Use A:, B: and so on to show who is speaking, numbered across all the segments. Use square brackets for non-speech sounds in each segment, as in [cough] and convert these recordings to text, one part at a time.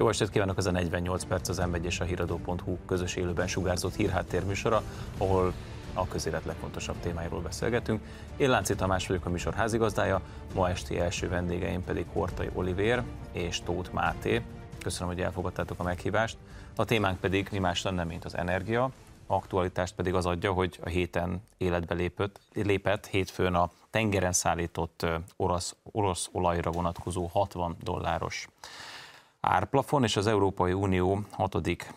A: Jó estét kívánok, ez a 48 perc az m és a híradó.hu közös élőben sugárzott hírháttér műsora, ahol a közélet legfontosabb témáiról beszélgetünk. Én Lánci Tamás vagyok a műsor házigazdája, ma esti első vendégeim pedig Hortai Olivér és Tóth Máté. Köszönöm, hogy elfogadtátok a meghívást. A témánk pedig mi más lenne, mint az energia, aktualitást pedig az adja, hogy a héten életbe lépett, lépett hétfőn a tengeren szállított orosz, orosz olajra vonatkozó 60 dolláros árplafon, és az Európai Unió hatodik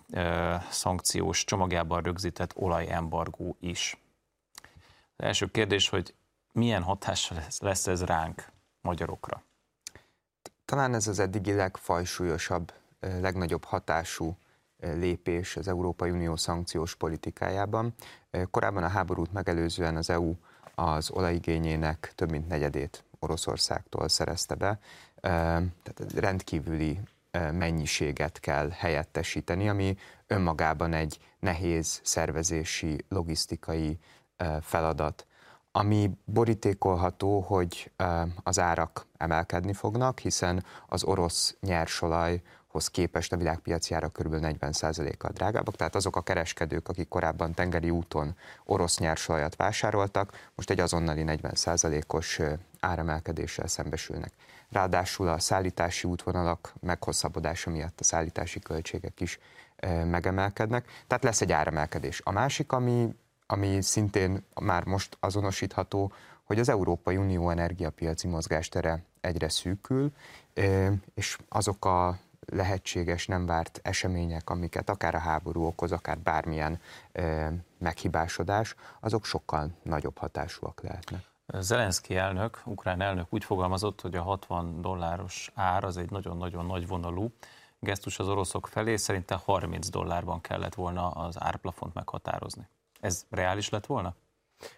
A: szankciós csomagjában rögzített olajembargó is. Az első kérdés, hogy milyen hatással lesz ez ránk, magyarokra?
B: Talán ez az eddigi legfajsúlyosabb, legnagyobb hatású lépés az Európai Unió szankciós politikájában. Korábban a háborút megelőzően az EU az olajigényének több mint negyedét Oroszországtól szerezte be, tehát rendkívüli mennyiséget kell helyettesíteni, ami önmagában egy nehéz szervezési, logisztikai feladat. Ami borítékolható, hogy az árak emelkedni fognak, hiszen az orosz nyersolaj hoz képest a világpiaci árak kb. 40%-kal drágábbak, tehát azok a kereskedők, akik korábban tengeri úton orosz nyersolajat vásároltak, most egy azonnali 40%-os áremelkedéssel szembesülnek. Ráadásul a szállítási útvonalak meghosszabbodása miatt a szállítási költségek is megemelkednek, tehát lesz egy áremelkedés. A másik, ami, ami szintén már most azonosítható, hogy az Európai Unió energiapiaci mozgástere egyre szűkül, és azok a lehetséges, nem várt események, amiket akár a háború okoz, akár bármilyen meghibásodás, azok sokkal nagyobb hatásúak lehetnek.
A: Zelenszky elnök, ukrán elnök úgy fogalmazott, hogy a 60 dolláros ár az egy nagyon-nagyon nagy vonalú gesztus az oroszok felé, szerinte 30 dollárban kellett volna az árplafont meghatározni. Ez reális lett volna?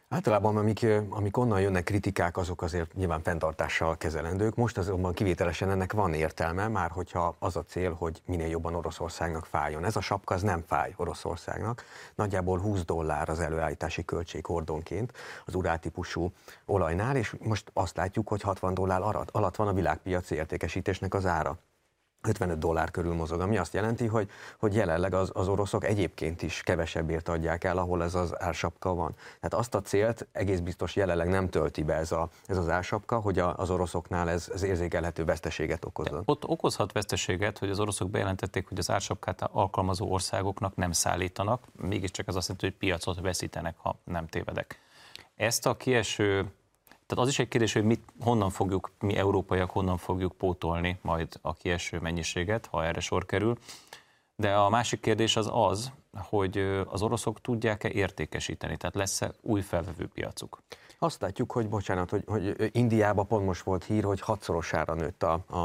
C: Általában, amik, amik onnan jönnek kritikák, azok azért nyilván fenntartással kezelendők. Most azonban kivételesen ennek van értelme, már hogyha az a cél, hogy minél jobban Oroszországnak fájjon. Ez a sapka az nem fáj Oroszországnak. Nagyjából 20 dollár az előállítási költség hordonként az uráltípusú olajnál, és most azt látjuk, hogy 60 dollár alatt van a világpiaci értékesítésnek az ára. 55 dollár körül mozog, ami azt jelenti, hogy, hogy jelenleg az, az oroszok egyébként is kevesebbért adják el, ahol ez az ársapka van. Tehát azt a célt egész biztos jelenleg nem tölti be ez, a, ez az ársapka, hogy a, az oroszoknál ez, ez érzékelhető veszteséget okozza.
A: Ott okozhat veszteséget, hogy az oroszok bejelentették, hogy az ársapkát alkalmazó országoknak nem szállítanak, mégiscsak az azt jelenti, hogy piacot veszítenek, ha nem tévedek. Ezt a kieső tehát az is egy kérdés, hogy mit, honnan fogjuk, mi európaiak honnan fogjuk pótolni majd a kieső mennyiséget, ha erre sor kerül. De a másik kérdés az az, hogy az oroszok tudják-e értékesíteni, tehát lesz-e új felvevő piacuk?
C: Azt látjuk, hogy bocsánat, hogy, hogy Indiában pont most volt hír, hogy hatszorosára nőtt a, a,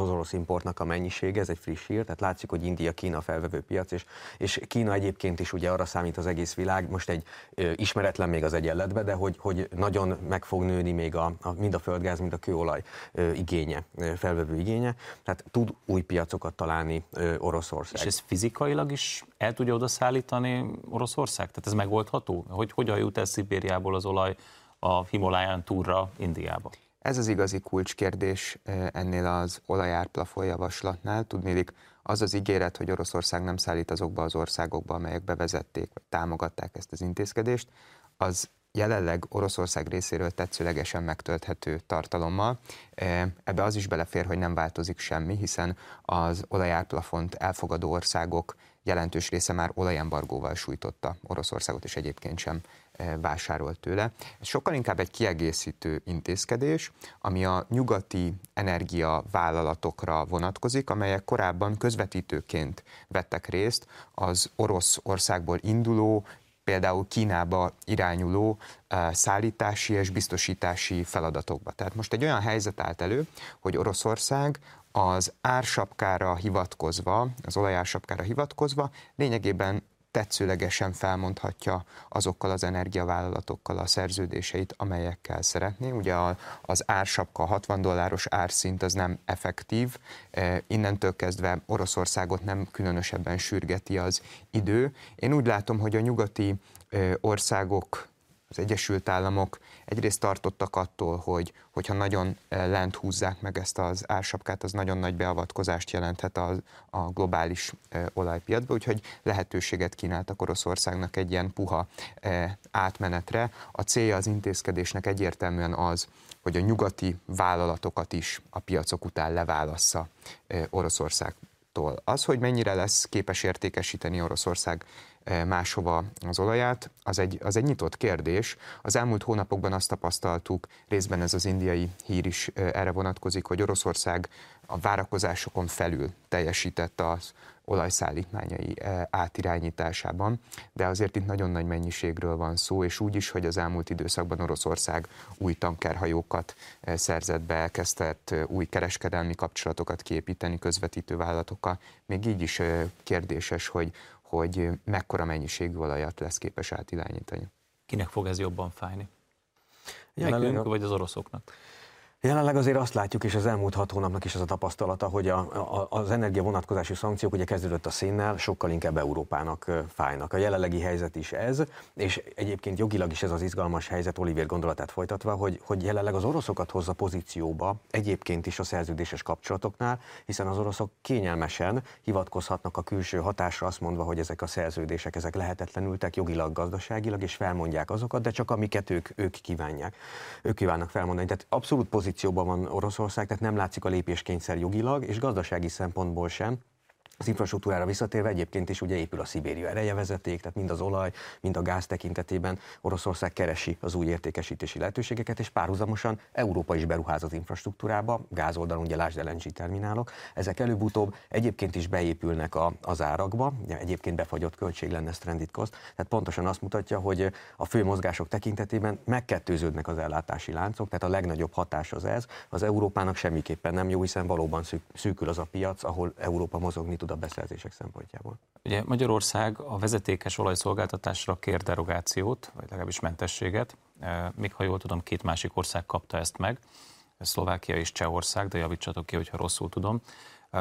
C: az orosz importnak a mennyisége, ez egy friss hír, tehát látszik, hogy India Kína felvevő piac, és, és Kína egyébként is ugye arra számít az egész világ, most egy ö, ismeretlen még az egyenletbe, de hogy, hogy nagyon meg fog nőni még a, a, mind a földgáz, mind a kőolaj ö, igénye, ö, felvevő igénye, tehát tud új piacokat találni ö, Oroszország.
A: És ez fizikailag is el tudja oda szállítani Oroszország? Tehát ez megoldható? Hogy hogyan jut el Szibériából az olaj a Himaláján túlra Indiába?
B: Ez az igazi kulcskérdés eh, ennél az olajárplafon javaslatnál. Tudnélik, az az ígéret, hogy Oroszország nem szállít azokba az országokba, amelyek bevezették, vagy támogatták ezt az intézkedést, az jelenleg Oroszország részéről tetszőlegesen megtölthető tartalommal. Eh, ebbe az is belefér, hogy nem változik semmi, hiszen az olajárplafont elfogadó országok jelentős része már olajembargóval sújtotta Oroszországot, és egyébként sem vásárolt tőle. Ez sokkal inkább egy kiegészítő intézkedés, ami a nyugati energiavállalatokra vonatkozik, amelyek korábban közvetítőként vettek részt az orosz országból induló, például Kínába irányuló eh, szállítási és biztosítási feladatokba. Tehát most egy olyan helyzet állt elő, hogy Oroszország az ársapkára hivatkozva, az olajársapkára hivatkozva lényegében tetszőlegesen felmondhatja azokkal az energiavállalatokkal a szerződéseit, amelyekkel szeretné. Ugye az ársapka, 60 dolláros árszint az nem effektív, e, innentől kezdve Oroszországot nem különösebben sürgeti az idő. Én úgy látom, hogy a nyugati e, országok az Egyesült Államok egyrészt tartottak attól, hogy hogyha nagyon lent húzzák meg ezt az ársapkát, az nagyon nagy beavatkozást jelenthet a, a globális olajpiacba, úgyhogy lehetőséget kínáltak Oroszországnak egy ilyen puha átmenetre. A célja az intézkedésnek egyértelműen az, hogy a nyugati vállalatokat is a piacok után leválassza Oroszországtól. Az, hogy mennyire lesz képes értékesíteni Oroszország máshova az olaját, az egy, az egy nyitott kérdés. Az elmúlt hónapokban azt tapasztaltuk, részben ez az indiai hír is erre vonatkozik, hogy Oroszország a várakozásokon felül teljesített az olajszállítmányai átirányításában, de azért itt nagyon nagy mennyiségről van szó, és úgy is, hogy az elmúlt időszakban Oroszország új tankerhajókat szerzett be, elkezdett új kereskedelmi kapcsolatokat kiépíteni közvetítő vállalatokkal. Még így is kérdéses, hogy, hogy mekkora mennyiségű olajat lesz képes átirányítani.
A: Kinek fog ez jobban fájni? Jelenleg Nekünk, vagy az oroszoknak?
C: Jelenleg azért azt látjuk, és az elmúlt hat hónapnak is az a tapasztalata, hogy a, a, az energia vonatkozási szankciók ugye kezdődött a szénnel, sokkal inkább Európának fájnak. A jelenlegi helyzet is ez, és egyébként jogilag is ez az izgalmas helyzet, Olivier gondolatát folytatva, hogy, hogy jelenleg az oroszokat hozza pozícióba egyébként is a szerződéses kapcsolatoknál, hiszen az oroszok kényelmesen hivatkozhatnak a külső hatásra, azt mondva, hogy ezek a szerződések ezek lehetetlenültek jogilag, gazdaságilag, és felmondják azokat, de csak amiket ők, ők kívánják. Ők kívánnak felmondani. Tehát abszolút pozíció pozícióban van Oroszország, tehát nem látszik a lépéskényszer jogilag, és gazdasági szempontból sem. Az infrastruktúrára visszatérve egyébként is ugye épül a Szibéria ereje vezeték, tehát mind az olaj, mind a gáz tekintetében Oroszország keresi az új értékesítési lehetőségeket, és párhuzamosan Európa is beruház az infrastruktúrába, gázoldalon ugye lásd LNG terminálok, ezek előbb-utóbb egyébként is beépülnek a, az árakba, ugye egyébként befagyott költség lenne stranded cost, tehát pontosan azt mutatja, hogy a fő mozgások tekintetében megkettőződnek az ellátási láncok, tehát a legnagyobb hatás az ez, az Európának semmiképpen nem jó, hiszen valóban szűkül az a piac, ahol Európa mozogni tud a beszerzések szempontjából.
A: Ugye Magyarország a vezetékes olajszolgáltatásra kér derogációt, vagy legalábbis mentességet. E, még ha jól tudom, két másik ország kapta ezt meg, Szlovákia és Csehország, de javítsatok ki, hogyha rosszul tudom. E,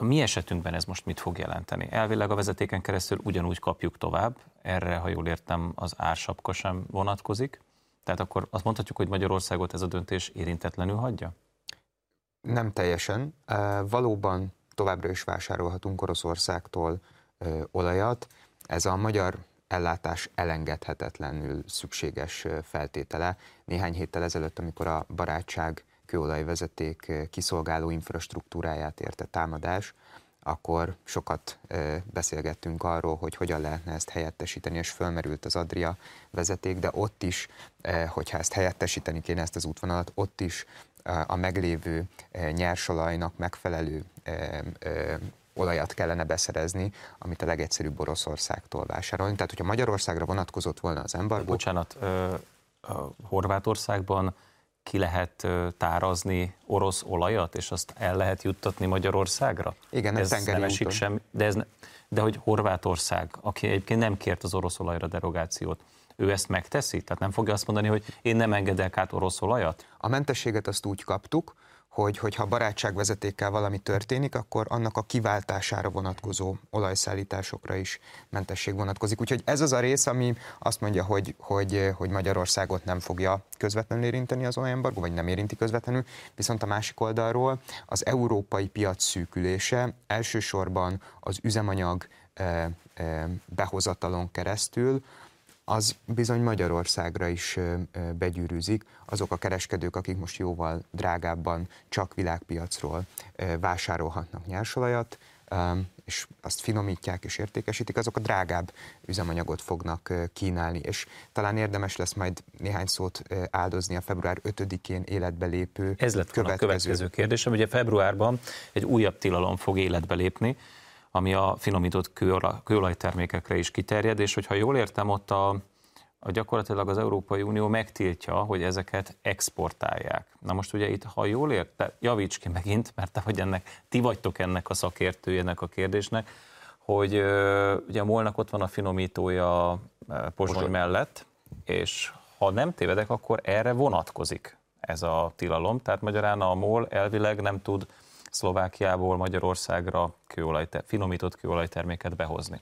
A: a mi esetünkben ez most mit fog jelenteni? Elvileg a vezetéken keresztül ugyanúgy kapjuk tovább, erre, ha jól értem, az ársapka sem vonatkozik. Tehát akkor azt mondhatjuk, hogy Magyarországot ez a döntés érintetlenül hagyja?
B: Nem teljesen. Valóban továbbra is vásárolhatunk Oroszországtól olajat. Ez a magyar ellátás elengedhetetlenül szükséges feltétele. Néhány héttel ezelőtt, amikor a barátság kőolajvezeték kiszolgáló infrastruktúráját érte támadás, akkor sokat beszélgettünk arról, hogy hogyan lehetne ezt helyettesíteni, és fölmerült az Adria vezeték, de ott is, hogyha ezt helyettesíteni kéne, ezt az útvonalat, ott is a meglévő nyersolajnak megfelelő olajat kellene beszerezni, amit a legegyszerűbb Oroszországtól vásárolni. Tehát, hogyha Magyarországra vonatkozott volna az embargó...
A: Bocsánat, Horvátországban ki lehet tárazni orosz olajat, és azt el lehet juttatni Magyarországra?
B: Igen,
A: ez nem esik sem, de, ez, de hogy Horvátország, aki egyébként nem kért az orosz olajra derogációt, ő ezt megteszi? Tehát nem fogja azt mondani, hogy én nem engedek át orosz olajat?
B: A mentességet azt úgy kaptuk, hogy hogyha barátságvezetékkel valami történik, akkor annak a kiváltására vonatkozó olajszállításokra is mentesség vonatkozik. Úgyhogy ez az a rész, ami azt mondja, hogy, hogy, hogy Magyarországot nem fogja közvetlenül érinteni az olajembargó, vagy nem érinti közvetlenül, viszont a másik oldalról az európai piac szűkülése elsősorban az üzemanyag eh, eh, behozatalon keresztül az bizony Magyarországra is begyűrűzik. Azok a kereskedők, akik most jóval drágábban csak világpiacról vásárolhatnak nyersolajat, és azt finomítják és értékesítik, azok a drágább üzemanyagot fognak kínálni, és talán érdemes lesz majd néhány szót áldozni a február 5-én életbe lépő
A: Ez lett következő. a következő kérdésem. Ugye februárban egy újabb tilalom fog életbe lépni, ami a finomított kőolajtermékekre is kiterjed, és hogyha jól értem, ott a, a gyakorlatilag az Európai Unió megtiltja, hogy ezeket exportálják. Na most ugye itt, ha jól érte, javíts ki megint, mert te vagy ennek, ti vagytok ennek a szakértőjének a kérdésnek, hogy ugye a molnak ott van a finomítója Pozsony mellett, és ha nem tévedek, akkor erre vonatkozik ez a tilalom. Tehát magyarán a MOL elvileg nem tud Szlovákiából Magyarországra kőolaj, finomított kőolajterméket behozni.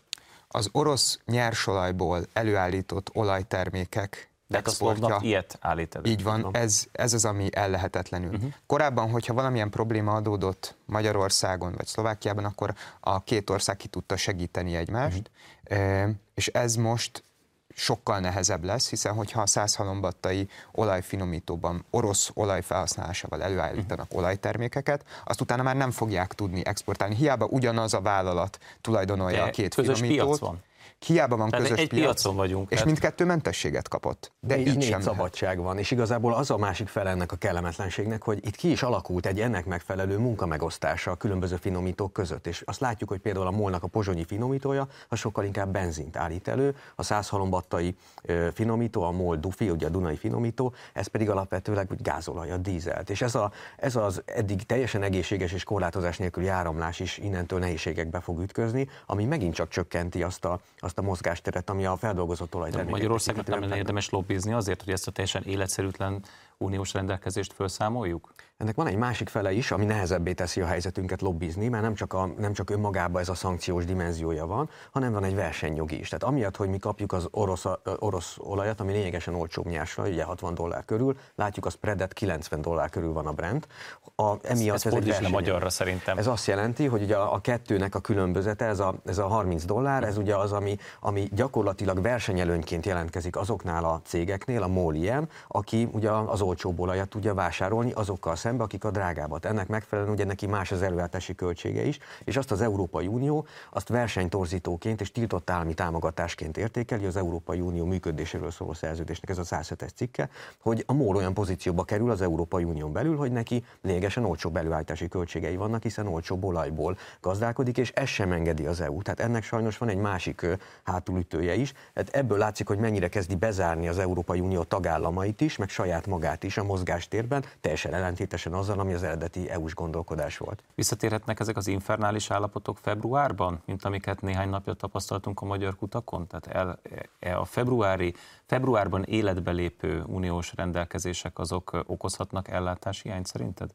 B: az orosz nyersolajból előállított olajtermékek
A: de hát a szlovnak ilyet állít elő.
B: Így van, ez, ez az, ami ellehetetlenül. Uh-huh. Korábban, hogyha valamilyen probléma adódott Magyarországon vagy Szlovákiában, akkor a két ország ki tudta segíteni egymást, uh-huh. és ez most sokkal nehezebb lesz, hiszen hogyha a százhalombattai olajfinomítóban orosz olaj felhasználásával előállítanak uh-huh. olajtermékeket, azt utána már nem fogják tudni exportálni. Hiába ugyanaz a vállalat tulajdonolja De a két
A: közös finomítót. Piac van.
B: Hiába van
A: tehát
B: közös
A: egy
B: piac,
A: piacon vagyunk.
B: És tehát... mindkettő mentességet kapott. De így, így sem
C: szabadság lehet. van, és igazából az a másik fel ennek a kellemetlenségnek, hogy itt ki is alakult egy ennek megfelelő munkamegosztása a különböző finomítók között, és azt látjuk, hogy például a molnak a pozsonyi finomítója, a sokkal inkább benzint állít elő, a százhalombattai finomító, a MOL Dufi, ugye a Dunai finomító, ez pedig alapvetőleg gázolaj, a dízelt. És ez, a, ez az eddig teljesen egészséges és korlátozás nélküli áramlás is innentől nehézségekbe fog ütközni, ami megint csak csökkenti azt a, azt a mozgásteret, ami a feldolgozott olajtermékek.
A: Magyarországnak nem lenne érdemes lobbizni azért, hogy ezt a teljesen életszerűtlen uniós rendelkezést felszámoljuk?
C: Ennek van egy másik fele is, ami nehezebbé teszi a helyzetünket lobbizni, mert nem csak, a, nem csak önmagában ez a szankciós dimenziója van, hanem van egy versenyjogi is. Tehát amiatt, hogy mi kapjuk az orosz, orosz olajat, ami lényegesen olcsóbb nyásra, ugye 60 dollár körül, látjuk a spreadet 90 dollár körül van a Brent.
A: A, emiatt ez, ez, ez egy magyarra szerintem.
C: Ez azt jelenti, hogy ugye a, a kettőnek a különbözete, ez a, ez a 30 dollár, ez ugye az, ami, ami gyakorlatilag versenyelőnyként jelentkezik azoknál a cégeknél, a MOL ilyen, aki ugye az olcsóbb olajat tudja vásárolni azokkal szembe, akik a drágábbat. Ennek megfelelően ugye neki más az előállítási költsége is, és azt az Európai Unió azt versenytorzítóként és tiltott állami támogatásként értékeli az Európai Unió működéséről szóló szerződésnek, ez a 107-es cikke, hogy a MOL olyan pozícióba kerül az Európai Unión belül, hogy neki lényegesen olcsóbb előállítási költségei vannak, hiszen olcsóbb olajból gazdálkodik, és ez sem engedi az EU. Tehát ennek sajnos van egy másik hátulütője is. Tehát ebből látszik, hogy mennyire kezdi bezárni az Európai Unió tagállamait is, meg saját magát is a mozgástérben, teljesen ellentétesen azzal, ami az eredeti EU-s gondolkodás volt.
A: Visszatérhetnek ezek az infernális állapotok februárban, mint amiket néhány napja tapasztaltunk a magyar kutakon? Tehát el, e, a februári, februárban életbe lépő uniós rendelkezések azok okozhatnak ellátási hiányt szerinted?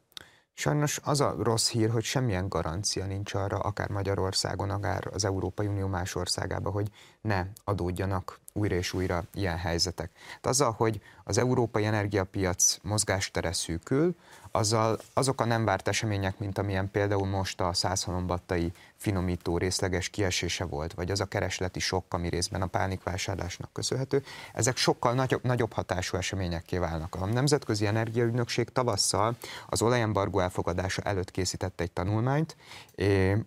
B: Sajnos az a rossz hír, hogy semmilyen garancia nincs arra, akár Magyarországon, akár az Európai Unió más országában, hogy ne adódjanak újra és újra ilyen helyzetek. Tehát azzal, hogy az európai energiapiac mozgástere szűkül, azzal azok a nem várt események, mint amilyen például most a százhalombattai finomító részleges kiesése volt, vagy az a keresleti sok, ami részben a pánikvásárlásnak köszönhető, ezek sokkal nagyobb, nagyobb hatású eseményekké válnak. A Nemzetközi Energiaügynökség tavasszal az olajembargó elfogadása előtt készített egy tanulmányt,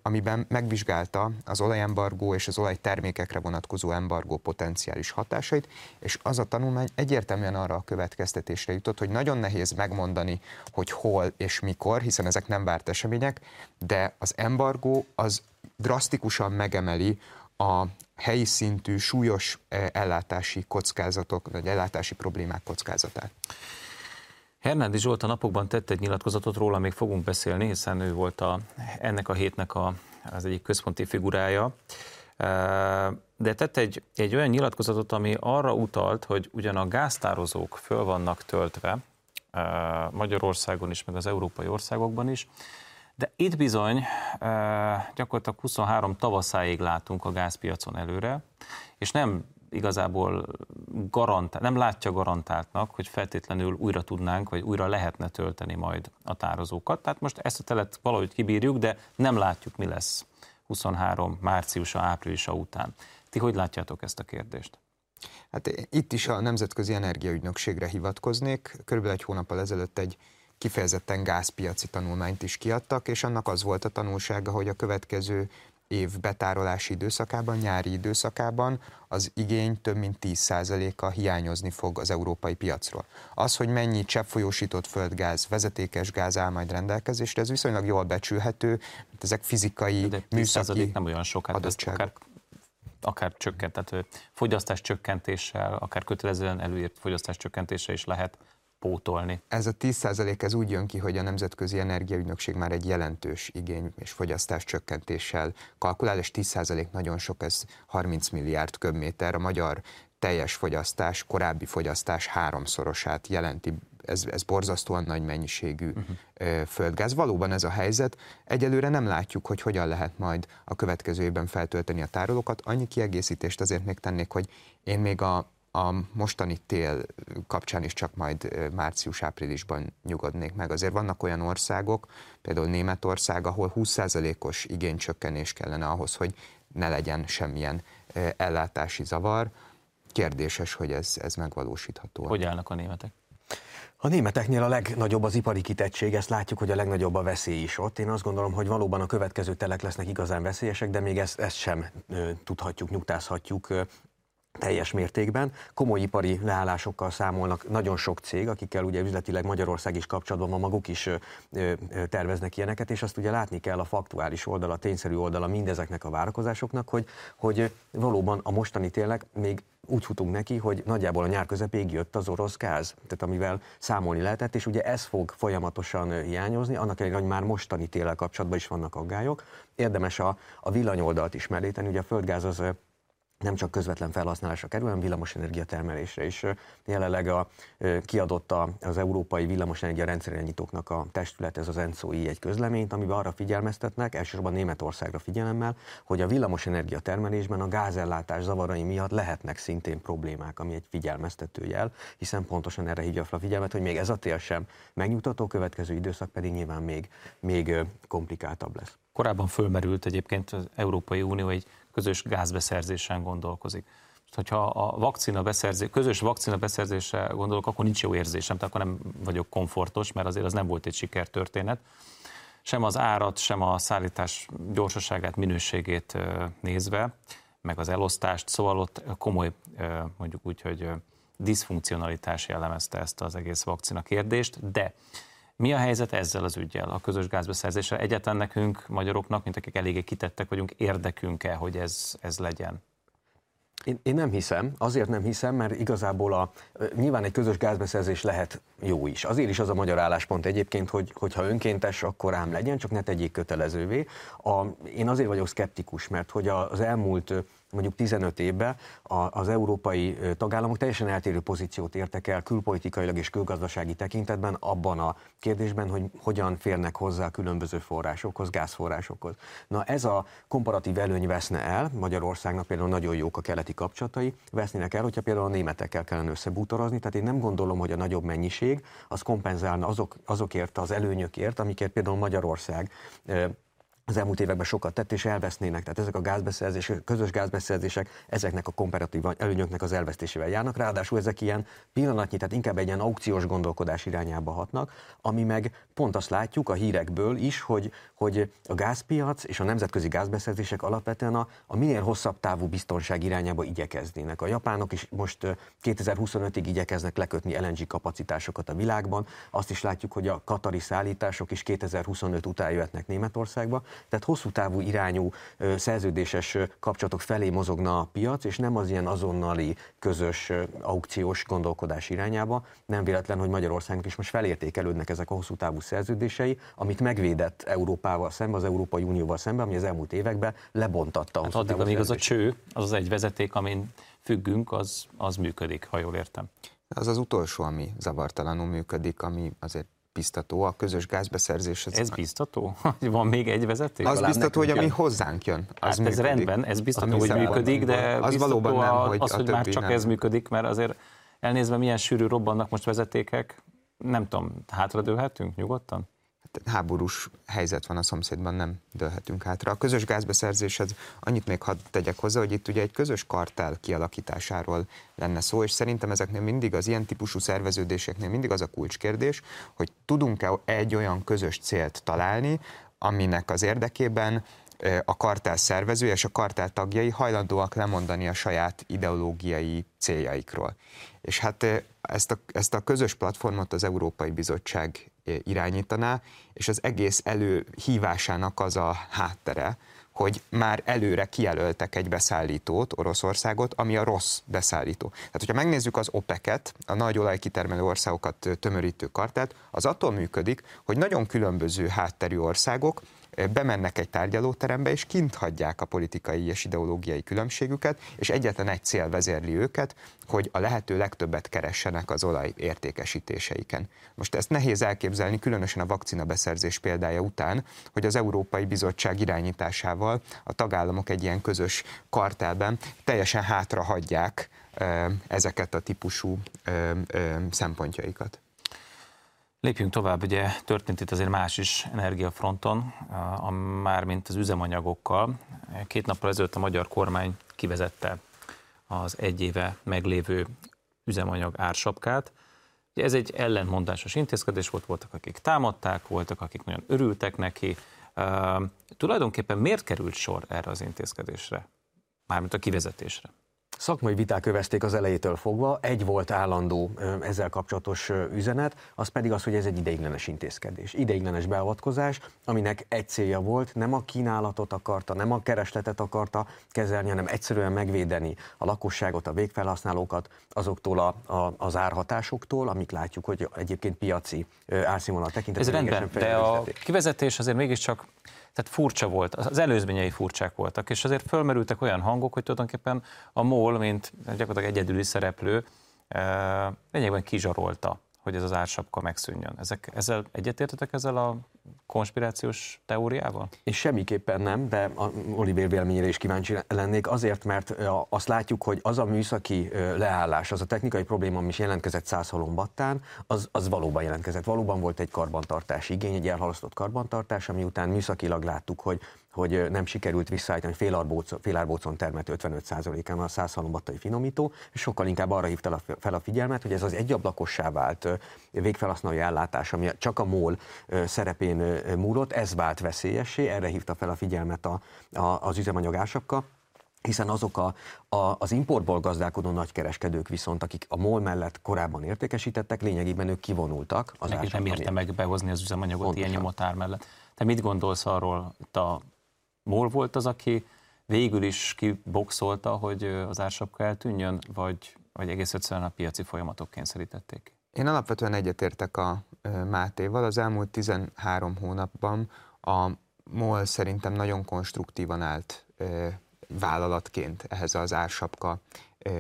B: amiben megvizsgálta az olajembargó és az olajtermékekre vonatkozó embargó potenciális hatásait, és az a tanulmány egyértelműen arra a következtetésre jutott, hogy nagyon nehéz megmondani, hogy hol és mikor, hiszen ezek nem várt események, de az embargó az drasztikusan megemeli a helyi szintű súlyos eh, ellátási kockázatok, vagy ellátási problémák kockázatát.
A: Hernádi Zsolt a napokban tett egy nyilatkozatot, róla még fogunk beszélni, hiszen ő volt a, ennek a hétnek a, az egyik központi figurája. De tett egy, egy olyan nyilatkozatot, ami arra utalt, hogy ugyan a gáztározók föl vannak töltve, Magyarországon is, meg az európai országokban is, de itt bizony gyakorlatilag 23 tavaszáig látunk a gázpiacon előre, és nem igazából garantál, nem látja garantáltnak, hogy feltétlenül újra tudnánk, vagy újra lehetne tölteni majd a tározókat. Tehát most ezt a telet valahogy kibírjuk, de nem látjuk, mi lesz 23 márciusa, áprilisa után. Ti hogy látjátok ezt a kérdést?
B: Hát itt is a Nemzetközi Energiaügynökségre hivatkoznék. Körülbelül egy hónappal ezelőtt egy kifejezetten gázpiaci tanulmányt is kiadtak, és annak az volt a tanulsága, hogy a következő év betárolási időszakában, nyári időszakában az igény több mint 10%-a hiányozni fog az európai piacról. Az, hogy mennyi cseppfolyósított földgáz, vezetékes gáz áll majd rendelkezésre, ez viszonylag jól becsülhető, mert ezek fizikai, De műszaki
A: nem olyan sok, hát akár, akár csökkent, tehát fogyasztás csökkentéssel, akár kötelezően előírt fogyasztás csökkentéssel is lehet pótolni.
B: Ez a 10% ez úgy jön ki, hogy a Nemzetközi Energiaügynökség már egy jelentős igény és fogyasztás csökkentéssel kalkulál, és 10% nagyon sok, ez 30 milliárd köbméter. A magyar teljes fogyasztás, korábbi fogyasztás háromszorosát jelenti ez, ez borzasztóan nagy mennyiségű uh-huh. földgáz. Valóban ez a helyzet. Egyelőre nem látjuk, hogy hogyan lehet majd a következő évben feltölteni a tárolókat. Annyi kiegészítést azért még tennék, hogy én még a, a mostani tél kapcsán is csak majd március-áprilisban nyugodnék meg. Azért vannak olyan országok, például Németország, ahol 20%-os igénycsökkenés kellene ahhoz, hogy ne legyen semmilyen ellátási zavar. Kérdéses, hogy ez, ez megvalósítható.
A: Hogy állnak a németek?
C: A németeknél a legnagyobb az ipari kitettség, ezt látjuk, hogy a legnagyobb a veszély is ott. Én azt gondolom, hogy valóban a következő telek lesznek igazán veszélyesek, de még ezt, ezt sem ö, tudhatjuk, nyugtázhatjuk teljes mértékben. Komoly ipari leállásokkal számolnak nagyon sok cég, akikkel ugye üzletileg Magyarország is kapcsolatban van, maguk is terveznek ilyeneket, és azt ugye látni kell a faktuális oldala, a tényszerű oldala mindezeknek a várakozásoknak, hogy, hogy valóban a mostani tényleg még úgy futunk neki, hogy nagyjából a nyár közepéig jött az orosz gáz, tehát amivel számolni lehetett, és ugye ez fog folyamatosan hiányozni, annak ellenére, hogy már mostani téllel kapcsolatban is vannak aggályok. Érdemes a, a villanyoldalt is meríteni, ugye a földgáz az nem csak közvetlen felhasználásra kerül, hanem villamosenergia termelésre is. Jelenleg a, kiadott az Európai Villamosenergia Rendszerirányítóknak a testület, ez az ENSZOI egy közleményt, amiben arra figyelmeztetnek, elsősorban Németországra figyelemmel, hogy a villamosenergia termelésben a gázellátás zavarai miatt lehetnek szintén problémák, ami egy figyelmeztető jel, hiszen pontosan erre hívja fel a figyelmet, hogy még ez a tél sem megnyugtató, következő időszak pedig nyilván még, még komplikáltabb lesz.
A: Korábban fölmerült egyébként az Európai Unió egy közös gázbeszerzésen gondolkozik. Hogyha a vakcina beszerzés, közös vakcina beszerzésre gondolok, akkor nincs jó érzésem, tehát akkor nem vagyok komfortos, mert azért az nem volt egy sikertörténet. Sem az árat, sem a szállítás gyorsaságát, minőségét nézve, meg az elosztást, szóval ott komoly, mondjuk úgy, hogy diszfunkcionalitás jellemezte ezt az egész vakcina kérdést, de mi a helyzet ezzel az ügyel, a közös gázbeszerzéssel? Egyetlen nekünk, magyaroknak, mint akik eléggé kitettek vagyunk, érdekünk-e, hogy ez, ez legyen?
C: Én, én nem hiszem, azért nem hiszem, mert igazából a, nyilván egy közös gázbeszerzés lehet jó is. Azért is az a magyar álláspont egyébként, hogy, hogyha önkéntes, akkor ám legyen, csak ne tegyék kötelezővé. A, én azért vagyok szkeptikus, mert hogy az elmúlt mondjuk 15 évben az európai tagállamok teljesen eltérő pozíciót értek el külpolitikailag és külgazdasági tekintetben abban a kérdésben, hogy hogyan férnek hozzá a különböző forrásokhoz, gázforrásokhoz. Na ez a komparatív előny veszne el, Magyarországnak például nagyon jók a keleti kapcsolatai, vesznének el, hogyha például a németekkel kellene összebútorozni, tehát én nem gondolom, hogy a nagyobb mennyiség az kompenzálna azok, azokért az előnyökért, amikért például Magyarország az elmúlt években sokat tett, és elvesznének. Tehát ezek a gázbeszerzések, közös gázbeszerzések ezeknek a komparatív előnyöknek az elvesztésével járnak. Ráadásul ezek ilyen pillanatnyi, tehát inkább egy ilyen aukciós gondolkodás irányába hatnak, ami meg pont azt látjuk a hírekből is, hogy, hogy a gázpiac és a nemzetközi gázbeszerzések alapvetően a, a minél hosszabb távú biztonság irányába igyekeznének. A japánok is most 2025-ig igyekeznek lekötni LNG kapacitásokat a világban. Azt is látjuk, hogy a katari szállítások is 2025 után jöhetnek Németországba tehát hosszú távú irányú szerződéses kapcsolatok felé mozogna a piac, és nem az ilyen azonnali közös aukciós gondolkodás irányába. Nem véletlen, hogy Magyarországnak is most felértékelődnek ezek a hosszú távú szerződései, amit megvédett Európával szemben, az Európai Unióval szemben, ami az elmúlt években lebontatta.
A: Hát addig, amíg az a cső, az az egy vezeték, amin függünk, az, az működik, ha jól értem.
B: Az az utolsó, ami zavartalanul működik, ami azért biztató a közös gázbeszerzés.
A: Ez, ez biztató? [laughs] Van még egy vezeték?
B: Az biztató, hogy ami hozzánk jön. Az
A: hát ez rendben, ez biztató, hogy működik, de az valóban nem, hogy az, hogy már csak nem. ez működik, mert azért elnézve milyen sűrű robbannak most vezetékek, nem tudom, hátradőlhetünk nyugodtan?
B: Háborús helyzet van a szomszédban, nem dőlhetünk hátra. A közös gázbeszerzéshez annyit még hadd tegyek hozzá, hogy itt ugye egy közös kartel kialakításáról lenne szó, és szerintem ezeknél mindig az ilyen típusú szerveződéseknél mindig az a kulcskérdés, hogy tudunk-e egy olyan közös célt találni, aminek az érdekében a kartel szervezője és a kartel tagjai hajlandóak lemondani a saját ideológiai céljaikról. És hát ezt a, ezt a közös platformot az Európai Bizottság irányítaná, és az egész előhívásának az a háttere, hogy már előre kijelöltek egy beszállítót, Oroszországot, ami a rossz beszállító. Tehát, hogyha megnézzük az OPEC-et, a nagy olajkitermelő országokat tömörítő kartát, az attól működik, hogy nagyon különböző hátterű országok bemennek egy tárgyalóterembe, és kint hagyják a politikai és ideológiai különbségüket, és egyetlen egy cél vezérli őket, hogy a lehető legtöbbet keressenek az olaj értékesítéseiken. Most ezt nehéz elképzelni, különösen a vakcina beszerzés példája után, hogy az Európai Bizottság irányításával a tagállamok egy ilyen közös kartelben teljesen hátra hagyják ezeket a típusú szempontjaikat.
A: Lépjünk tovább, ugye történt itt azért más is energiafronton, a, már mint az üzemanyagokkal. Két nappal ezelőtt a magyar kormány kivezette az egy éve meglévő üzemanyag ársapkát. Ugye ez egy ellentmondásos intézkedés volt, voltak, akik támadták, voltak, akik nagyon örültek neki. Uh, tulajdonképpen miért került sor erre az intézkedésre? Mármint a kivezetésre.
C: Szakmai viták övezték az elejétől fogva, egy volt állandó ezzel kapcsolatos üzenet, az pedig az, hogy ez egy ideiglenes intézkedés, ideiglenes beavatkozás, aminek egy célja volt, nem a kínálatot akarta, nem a keresletet akarta kezelni, hanem egyszerűen megvédeni a lakosságot, a végfelhasználókat azoktól a, a, az árhatásoktól, amik látjuk, hogy egyébként piaci árszínvonal tekintetében.
A: Ez rendben, de a kivezetés azért mégiscsak tehát furcsa volt, az előzményei furcsák voltak, és azért fölmerültek olyan hangok, hogy tulajdonképpen a MOL, mint gyakorlatilag egyedüli szereplő, eh, lényegben kizsarolta hogy ez az ársapka megszűnjön. Ezek, ezzel egyetértetek ezzel a konspirációs teóriával?
C: És semmiképpen nem, de Oliver véleményére is kíváncsi lennék, azért, mert azt látjuk, hogy az a műszaki leállás, az a technikai probléma, ami is jelentkezett Százhalombattán, az, az valóban jelentkezett. Valóban volt egy karbantartás igény, egy elhalasztott karbantartás, ami után műszakilag láttuk, hogy hogy nem sikerült visszaállítani félárbócon, félárbócon termelt 55%-án a százhalombattai finomító, és sokkal inkább arra hívta fel a figyelmet, hogy ez az egyablakosá vált végfelhasználói ellátás, ami csak a MOL szerepén múlott, ez vált veszélyessé, erre hívta fel a figyelmet a, a, az üzemanyag ásapka, hiszen azok a, a, az importból gazdálkodó nagykereskedők viszont, akik a MOL mellett korábban értékesítettek, lényegében ők kivonultak.
A: Az Nekik nem érte meg behozni az üzemanyagot Pontosan. ilyen nyomotár mellett. Te mit gondolsz arról, itt a MOL volt az, aki végül is kiboxolta, hogy az ársapka eltűnjön, vagy, vagy egész egyszerűen a piaci folyamatok kényszerítették?
B: Én alapvetően egyetértek a Mátéval. Az elmúlt 13 hónapban a MOL szerintem nagyon konstruktívan állt vállalatként ehhez az ársapka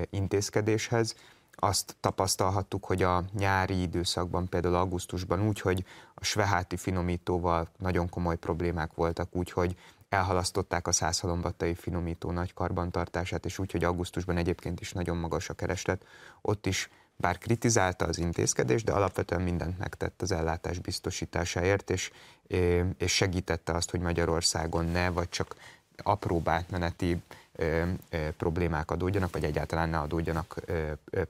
B: intézkedéshez. Azt tapasztalhattuk, hogy a nyári időszakban, például augusztusban úgy, hogy a sveháti finomítóval nagyon komoly problémák voltak, úgyhogy elhalasztották a százhalombattai finomító nagy karbantartását, és úgy, hogy augusztusban egyébként is nagyon magas a kereslet, ott is bár kritizálta az intézkedést, de alapvetően mindent megtett az ellátás biztosításáért, és, és segítette azt, hogy Magyarországon ne, vagy csak apró átmeneti problémák adódjanak, vagy egyáltalán ne adódjanak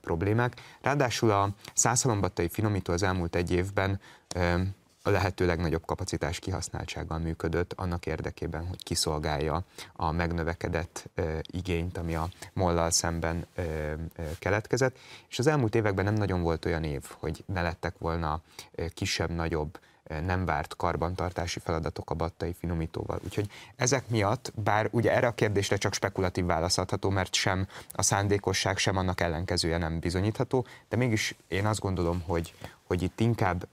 B: problémák. Ráadásul a százhalombattai finomító az elmúlt egy évben a lehető legnagyobb kapacitás kihasználtsággal működött annak érdekében, hogy kiszolgálja a megnövekedett igényt, ami a mollal szemben keletkezett. És az elmúlt években nem nagyon volt olyan év, hogy ne lettek volna kisebb-nagyobb nem várt karbantartási feladatok a battai finomítóval. Úgyhogy ezek miatt, bár ugye erre a kérdésre csak spekulatív válasz adható, mert sem a szándékosság, sem annak ellenkezője nem bizonyítható, de mégis én azt gondolom, hogy, hogy itt inkább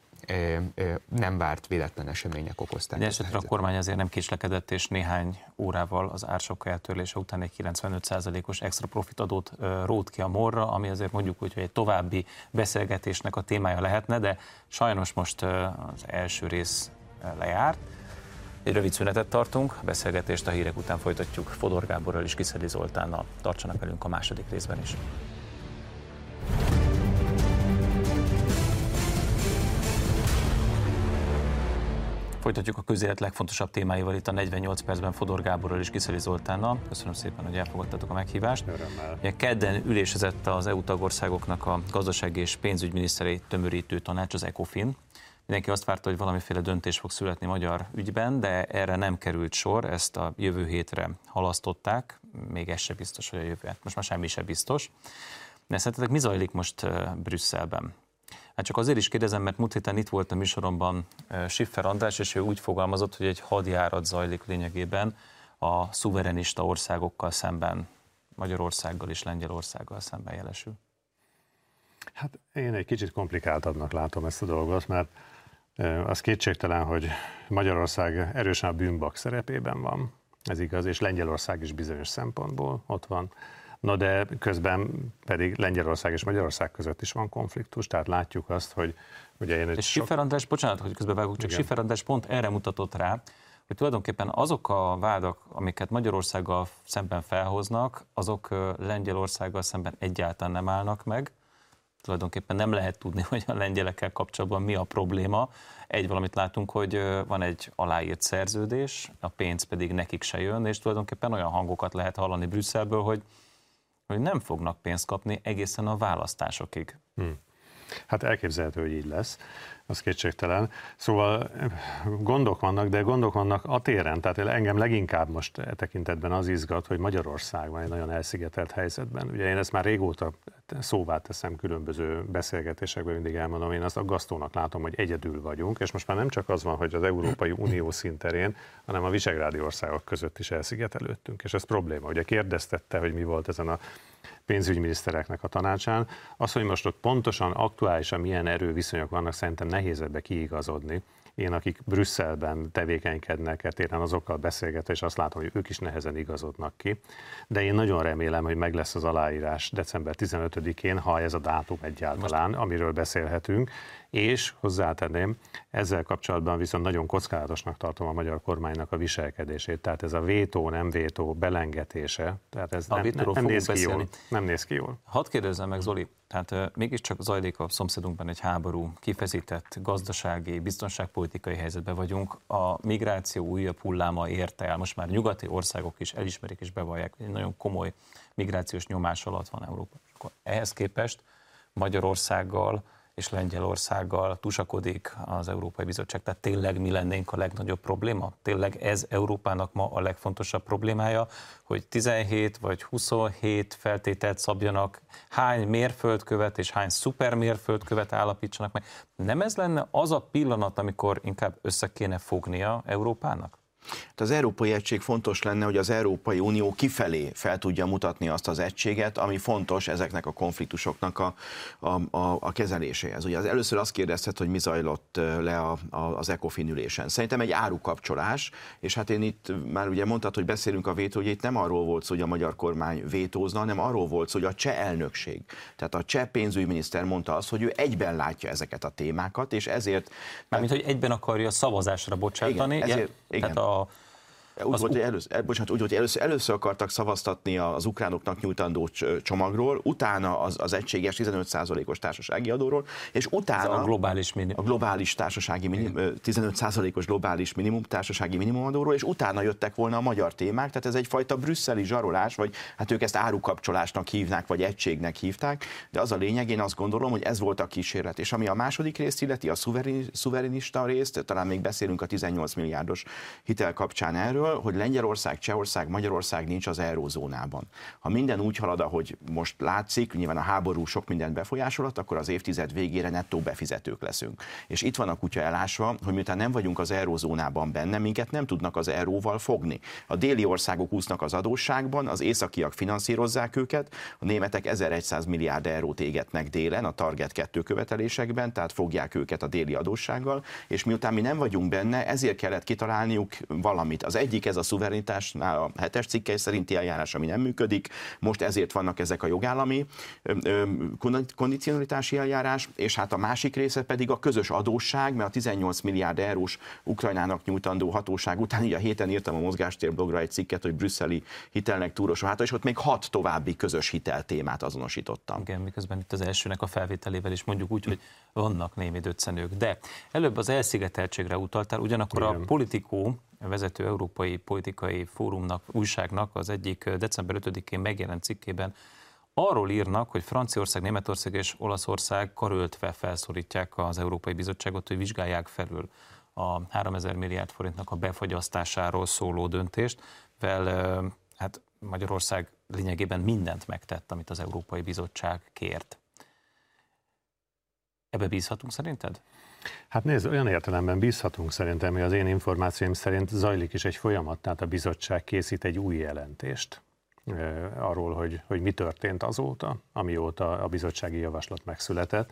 B: nem várt véletlen események okozták.
A: De esetre a kormány azért nem késlekedett, és néhány órával az ársapka eltörlése után egy 95%-os extra profit adót rót ki a morra, ami azért mondjuk úgy, hogy egy további beszélgetésnek a témája lehetne, de sajnos most az első rész lejárt. Egy rövid szünetet tartunk, beszélgetést a hírek után folytatjuk Fodor Gáborral és Kiszeli Zoltánnal. Tartsanak velünk a második részben is. Folytatjuk a közélet legfontosabb témáival itt a 48 percben Fodor Gáborral és Kiszeli Zoltánnal. Köszönöm szépen, hogy elfogadtatok a meghívást. Ugye kedden ülésezett az EU tagországoknak a gazdasági és pénzügyminiszterei tömörítő tanács, az ECOFIN. Mindenki azt várta, hogy valamiféle döntés fog születni magyar ügyben, de erre nem került sor, ezt a jövő hétre halasztották, még ez se biztos, hogy a jövő, hát most már semmi se biztos. De szerintetek mi zajlik most Brüsszelben? Hát csak azért is kérdezem, mert múlt héten itt volt a műsoromban Siffer András, és ő úgy fogalmazott, hogy egy hadjárat zajlik lényegében a szuverenista országokkal szemben, Magyarországgal és Lengyelországgal szemben jelesül.
D: Hát én egy kicsit komplikáltabbnak látom ezt a dolgot, mert Az kétségtelen, hogy Magyarország erősen a bűnbak szerepében van, ez igaz, és Lengyelország is bizonyos szempontból ott van. Na de közben pedig Lengyelország és Magyarország között is van konfliktus, tehát látjuk azt, hogy ugye én...
A: És sok... Sifer bocsánat, hogy közbevágok, csak Igen. Sifer pont erre mutatott rá, hogy tulajdonképpen azok a vádak, amiket Magyarországgal szemben felhoznak, azok Lengyelországgal szemben egyáltalán nem állnak meg. Tulajdonképpen nem lehet tudni, [laughs] hogy a lengyelekkel kapcsolatban mi a probléma. Egy valamit látunk, hogy van egy aláírt szerződés, a pénz pedig nekik se jön, és tulajdonképpen olyan hangokat lehet hallani Brüsszelből, hogy, hogy nem fognak pénzt kapni egészen a választásokig. Hmm.
D: Hát elképzelhető, hogy így lesz az kétségtelen. Szóval gondok vannak, de gondok vannak a téren, tehát engem leginkább most e tekintetben az izgat, hogy Magyarország van egy nagyon elszigetelt helyzetben. Ugye én ezt már régóta szóvá teszem különböző beszélgetésekben, mindig elmondom, én azt aggasztónak látom, hogy egyedül vagyunk, és most már nem csak az van, hogy az Európai Unió szinterén, hanem a visegrádi országok között is elszigetelődtünk, és ez probléma. Ugye kérdeztette, hogy mi volt ezen a pénzügyminisztereknek a tanácsán. Az, hogy most ott pontosan, aktuálisan milyen erőviszonyok vannak, szerintem nehéz ebbe kiigazodni. Én, akik Brüsszelben tevékenykednek, téren azokkal beszélgetve, és azt látom, hogy ők is nehezen igazodnak ki. De én nagyon remélem, hogy meg lesz az aláírás december 15-én, ha ez a dátum egyáltalán, Most... amiről beszélhetünk, és hozzátenném, ezzel kapcsolatban viszont nagyon kockázatosnak tartom a magyar kormánynak a viselkedését, tehát ez a vétó, nem vétó belengetése, tehát ez a nem, nem, nem néz ki jól. Nem néz ki jól.
A: Hadd kérdezzem meg, Zoli, tehát uh, mégiscsak zajlik a szomszédunkban egy háború, kifeszített gazdasági, biztonságpolitikai helyzetben vagyunk, a migráció újabb hulláma érte el, most már nyugati országok is elismerik és bevallják, hogy egy nagyon komoly migrációs nyomás alatt van Európa. ehhez képest Magyarországgal és Lengyelországgal tusakodik az Európai Bizottság. Tehát tényleg mi lennénk a legnagyobb probléma? Tényleg ez Európának ma a legfontosabb problémája, hogy 17 vagy 27 feltételt szabjanak, hány mérföldkövet és hány szupermérföldkövet állapítsanak meg. Nem ez lenne az a pillanat, amikor inkább össze kéne fognia Európának?
E: Hát az Európai Egység fontos lenne, hogy az Európai Unió kifelé fel tudja mutatni azt az egységet, ami fontos ezeknek a konfliktusoknak a, a, a, a kezeléséhez. Ugye az először azt kérdezted, hogy mi zajlott le a, a, az ECOFIN ülésen. Szerintem egy árukapcsolás, és hát én itt már ugye mondtad, hogy beszélünk a vétó, hogy itt nem arról volt szó, hogy a magyar kormány vétózna, hanem arról volt szó, hogy a cseh elnökség, tehát a cseh pénzügyminiszter mondta azt, hogy ő egyben látja ezeket a témákat, és ezért...
A: Mármint, hogy egyben akarja szavazásra bocsátani. Igen, ezért, igen. Tehát a are
E: úgy az volt, hogy először, eh, bocsánat, úgy volt, hogy először, először akartak szavaztatni az ukránoknak nyújtandó csomagról, utána az, az egységes 15%-os társasági adóról, és utána
A: a globális, minim.
E: a globális társasági minim, 15%-os globális minimum társasági minimumadóról, és utána jöttek volna a magyar témák, tehát ez egyfajta brüsszeli zsarolás, vagy hát ők ezt árukapcsolásnak hívnák, vagy egységnek hívták, de az a lényeg, én azt gondolom, hogy ez volt a kísérlet. És ami a második részt illeti, a szuverenista részt, talán még beszélünk a 18 milliárdos hitel kapcsán erről, arról, hogy Lengyelország, Csehország, Magyarország nincs az eurózónában. Ha minden úgy halad, ahogy most látszik, nyilván a háború sok mindent befolyásolat, akkor az évtized végére nettó befizetők leszünk. És itt van a kutya elásva, hogy miután nem vagyunk az eurózónában benne, minket nem tudnak az euróval fogni. A déli országok úsznak az adósságban, az északiak finanszírozzák őket, a németek 1100 milliárd eurót égetnek délen a Target 2 követelésekben, tehát fogják őket a déli adóssággal, és miután mi nem vagyunk benne, ezért kellett kitalálniuk valamit. Az egyik egyik ez a szuverenitásnál a hetes cikkely szerinti eljárás, ami nem működik. Most ezért vannak ezek a jogállami kondicionalitási eljárás, és hát a másik része pedig a közös adósság, mert a 18 milliárd eurós Ukrajnának nyújtandó hatóság után, így a héten írtam a mozgástér blogra egy cikket, hogy brüsszeli hitelnek túros hát, és ott még hat további közös hitel témát azonosítottam.
A: Igen, miközben itt az elsőnek a felvételével is mondjuk úgy, hogy vannak némi döccenők. De előbb az elszigeteltségre utaltál, ugyanakkor Igen. a politikó vezető európai politikai fórumnak, újságnak az egyik december 5-én megjelent cikkében arról írnak, hogy Franciaország, Németország és Olaszország karöltve felszorítják az Európai Bizottságot, hogy vizsgálják felül a 3000 milliárd forintnak a befagyasztásáról szóló döntést, vel hát Magyarország lényegében mindent megtett, amit az Európai Bizottság kért. Ebbe bízhatunk szerinted?
D: Hát nézd, olyan értelemben bízhatunk szerintem, hogy az én információim szerint zajlik is egy folyamat, tehát a bizottság készít egy új jelentést arról, hogy, hogy mi történt azóta, amióta a bizottsági javaslat megszületett,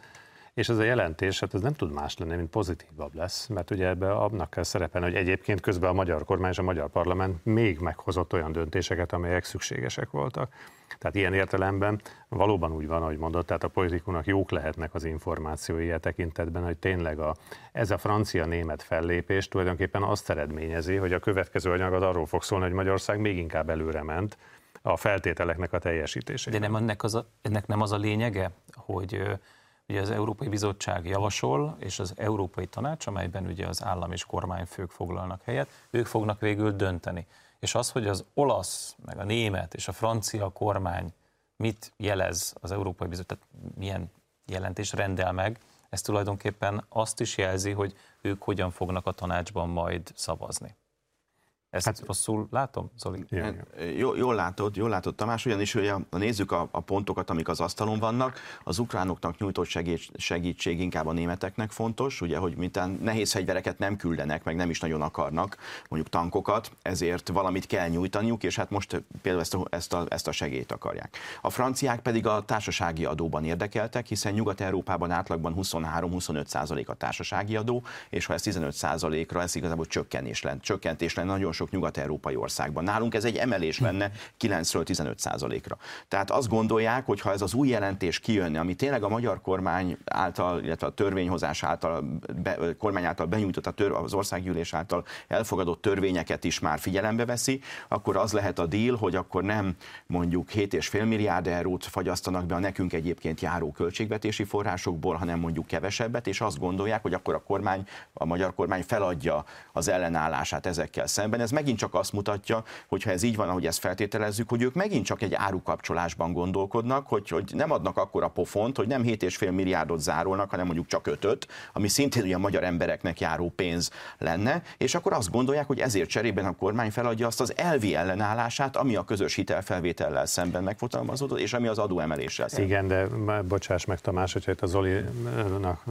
D: és ez a jelentés, hát ez nem tud más lenni, mint pozitívabb lesz, mert ugye ebbe abnak kell szerepelni, hogy egyébként közben a magyar kormány és a magyar parlament még meghozott olyan döntéseket, amelyek szükségesek voltak. Tehát ilyen értelemben valóban úgy van, ahogy mondott, tehát a politikunak jók lehetnek az információi a tekintetben, hogy tényleg a, ez a francia-német fellépés tulajdonképpen azt eredményezi, hogy a következő anyag az arról fog szólni, hogy Magyarország még inkább előre ment a feltételeknek a teljesítésében.
A: De nem ennek, az a, ennek nem az a lényege, hogy ugye az Európai Bizottság javasol, és az Európai Tanács, amelyben ugye az állam és kormányfők foglalnak helyet, ők fognak végül dönteni. És az, hogy az olasz, meg a német és a francia kormány mit jelez az Európai Bizottság, tehát milyen jelentés rendel meg, ez tulajdonképpen azt is jelzi, hogy ők hogyan fognak a tanácsban majd szavazni. Ezt hát, rosszul látom, Zoli?
E: Hát, jól, jól látod, jól látod Tamás, ugyanis hogy a, nézzük a, a pontokat, amik az asztalon vannak, az ukránoknak nyújtott segítség, segítség inkább a németeknek fontos, ugye, hogy mintán nehéz fegyvereket nem küldenek, meg nem is nagyon akarnak, mondjuk tankokat, ezért valamit kell nyújtaniuk, és hát most például ezt a, ezt a, ezt a segélyt akarják. A franciák pedig a társasági adóban érdekeltek, hiszen Nyugat-Európában átlagban 23-25 százalék a társasági adó, és ha ez 15 százalékra, ez igazából csökkenés lenne, csökkentés lenne nagyon sok sok nyugat-európai országban. Nálunk ez egy emelés lenne 9-ről 15 százalékra. Tehát azt gondolják, hogy ha ez az új jelentés kijönne, ami tényleg a magyar kormány által, illetve a törvényhozás által, be, kormány által benyújtott, a tör, az országgyűlés által elfogadott törvényeket is már figyelembe veszi, akkor az lehet a deal, hogy akkor nem mondjuk 7,5 milliárd eurót fagyasztanak be a nekünk egyébként járó költségvetési forrásokból, hanem mondjuk kevesebbet, és azt gondolják, hogy akkor a kormány, a magyar kormány feladja az ellenállását ezekkel szemben. Ez megint csak azt mutatja, hogy ha ez így van, ahogy ezt feltételezzük, hogy ők megint csak egy árukapcsolásban gondolkodnak, hogy, hogy nem adnak akkora pofont, hogy nem 7,5 milliárdot zárolnak, hanem mondjuk csak ötöt, ami szintén ugye a magyar embereknek járó pénz lenne, és akkor azt gondolják, hogy ezért cserében a kormány feladja azt az elvi ellenállását, ami a közös hitelfelvétellel szemben megfotalmazódott, és ami az adóemeléssel szemben.
D: Igen, de bocsáss meg Tamás, hogyha itt a Zolinak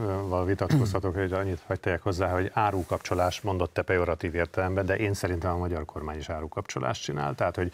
D: vitatkozhatok, hogy annyit hagyták hozzá, hogy árukapcsolás mondott te pejoratív értelemben, de én szerintem a magyar kormány is árukapcsolást csinál, tehát hogy,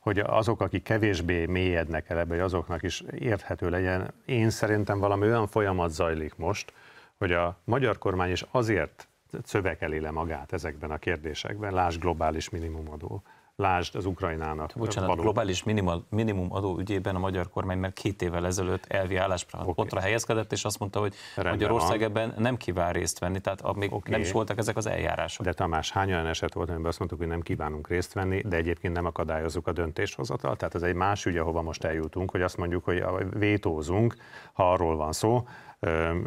D: hogy azok, akik kevésbé mélyednek el ebbe, hogy azoknak is érthető legyen. Én szerintem valami olyan folyamat zajlik most, hogy a magyar kormány is azért szövekeli le magát ezekben a kérdésekben, láss globális minimumadó, Lásd az Ukrajnának.
A: Bocsánat, való. globális minimum, minimum adó ügyében a magyar kormány már két évvel ezelőtt elvi álláspontra okay. helyezkedett, és azt mondta, hogy Rendben Magyarország van. ebben nem kíván részt venni, tehát még okay. nem is voltak ezek az eljárások.
D: De Tamás, hány olyan eset volt, amiben azt mondtuk, hogy nem kívánunk részt venni, de egyébként nem akadályozzuk a döntéshozatal? Tehát ez egy más ügy, ahova most eljutunk, hogy azt mondjuk, hogy vétózunk, ha arról van szó,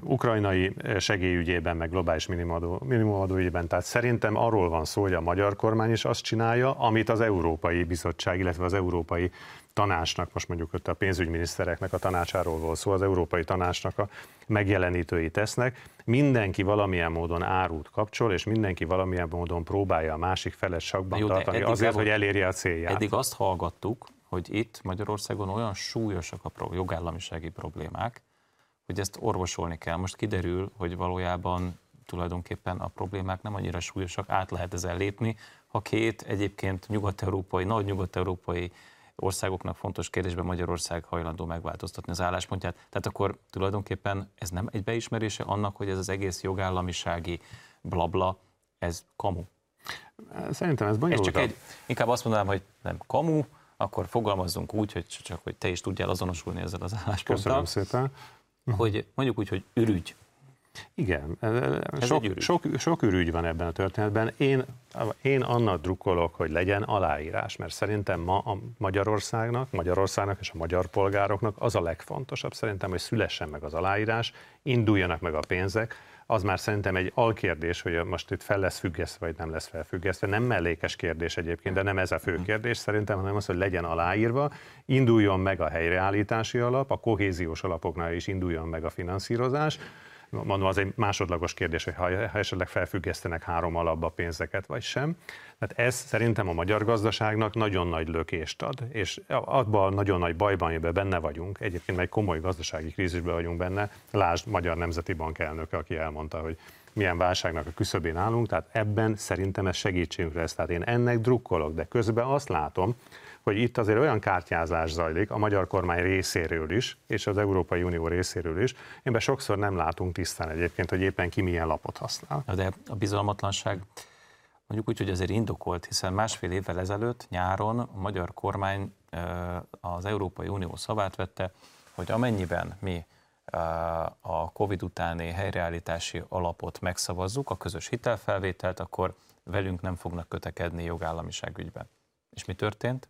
D: ukrajnai segélyügyében, meg globális minimumadó, minimumadó ügyében. Tehát szerintem arról van szó, hogy a magyar kormány is azt csinálja, amit az Európai Bizottság, illetve az Európai tanácsnak, most mondjuk ott a pénzügyminisztereknek a tanácsáról volt szó, az Európai Tanácsnak a megjelenítői tesznek, mindenki valamilyen módon árút kapcsol, és mindenki valamilyen módon próbálja a másik felet sakban Jó, tartani azért, hogy elérje a célját.
A: Eddig azt hallgattuk, hogy itt Magyarországon olyan súlyosak a jogállamisági problémák, hogy ezt orvosolni kell. Most kiderül, hogy valójában tulajdonképpen a problémák nem annyira súlyosak, át lehet ezen lépni, ha két egyébként nyugat-európai, nagy nyugat-európai országoknak fontos kérdésben Magyarország hajlandó megváltoztatni az álláspontját. Tehát akkor tulajdonképpen ez nem egy beismerése annak, hogy ez az egész jogállamisági blabla, ez kamu.
D: Szerintem ez bonyolult.
A: Ez csak egy, inkább azt mondanám, hogy nem kamu, akkor fogalmazzunk úgy, hogy csak hogy te is tudjál azonosulni ezzel az állásponttal.
D: Köszönöm szépen.
A: Hogy mondjuk úgy, hogy ürügy.
D: Igen, sok, ürügy. Sok, sok ürügy van ebben a történetben. Én, én annak drukkolok, hogy legyen aláírás, mert szerintem ma a Magyarországnak, Magyarországnak és a magyar polgároknak az a legfontosabb szerintem, hogy szülessen meg az aláírás, induljanak meg a pénzek, az már szerintem egy alkérdés, hogy most itt fel lesz függesztve, vagy nem lesz felfüggesztve. Nem mellékes kérdés egyébként, de nem ez a fő mhm. kérdés szerintem, hanem az, hogy legyen aláírva, induljon meg a helyreállítási alap, a kohéziós alapoknál is induljon meg a finanszírozás, mondom, az egy másodlagos kérdés, hogy ha esetleg felfüggesztenek három alapba pénzeket, vagy sem. Tehát ez szerintem a magyar gazdaságnak nagyon nagy lökést ad, és abban nagyon nagy bajban, amiben benne vagyunk, egyébként egy komoly gazdasági krízisben vagyunk benne, lásd Magyar Nemzeti Bank elnöke, aki elmondta, hogy milyen válságnak a küszöbén állunk, tehát ebben szerintem ez segítségünkre lesz. Tehát én ennek drukkolok, de közben azt látom, hogy itt azért olyan kártyázás zajlik a magyar kormány részéről is, és az Európai Unió részéről is, be sokszor nem látunk tisztán egyébként, hogy éppen ki milyen lapot használ.
A: De a bizalmatlanság mondjuk úgy, hogy azért indokolt, hiszen másfél évvel ezelőtt nyáron a magyar kormány az Európai Unió szavát vette, hogy amennyiben mi a COVID utáni helyreállítási alapot megszavazzuk, a közös hitelfelvételt, akkor velünk nem fognak kötekedni jogállamiság ügyben. És mi történt?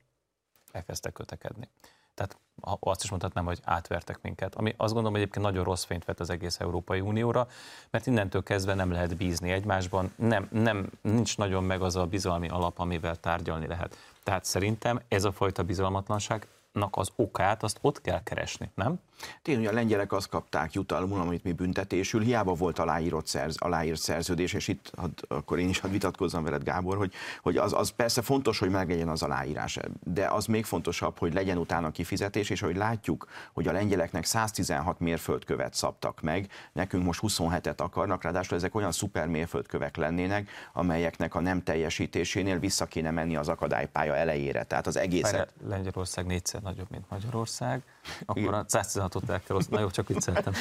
A: Elkezdtek kötekedni. Tehát azt is mondhatnám, hogy átvertek minket. Ami azt gondolom, hogy egyébként nagyon rossz fényt vett az egész Európai Unióra, mert innentől kezdve nem lehet bízni egymásban, nem, nem, nincs nagyon meg az a bizalmi alap, amivel tárgyalni lehet. Tehát szerintem ez a fajta bizalmatlanság az okát, azt ott kell keresni, nem?
E: Tényleg, a lengyelek azt kapták jutalmul, amit mi büntetésül, hiába volt aláírott szerz, aláírt szerződés, és itt had, akkor én is hadd vitatkozzam veled, Gábor, hogy, hogy az, az persze fontos, hogy meglegyen az aláírás, de az még fontosabb, hogy legyen utána kifizetés, és hogy látjuk, hogy a lengyeleknek 116 mérföldkövet szabtak meg, nekünk most 27-et akarnak, ráadásul ezek olyan szuper mérföldkövek lennének, amelyeknek a nem teljesítésénél vissza kéne menni az akadálypálya elejére. Tehát az egészet...
A: Lengyelország négyszer nagyobb, mint Magyarország, akkor a 116-ot el kell osztani. Na jó, csak vicceltem.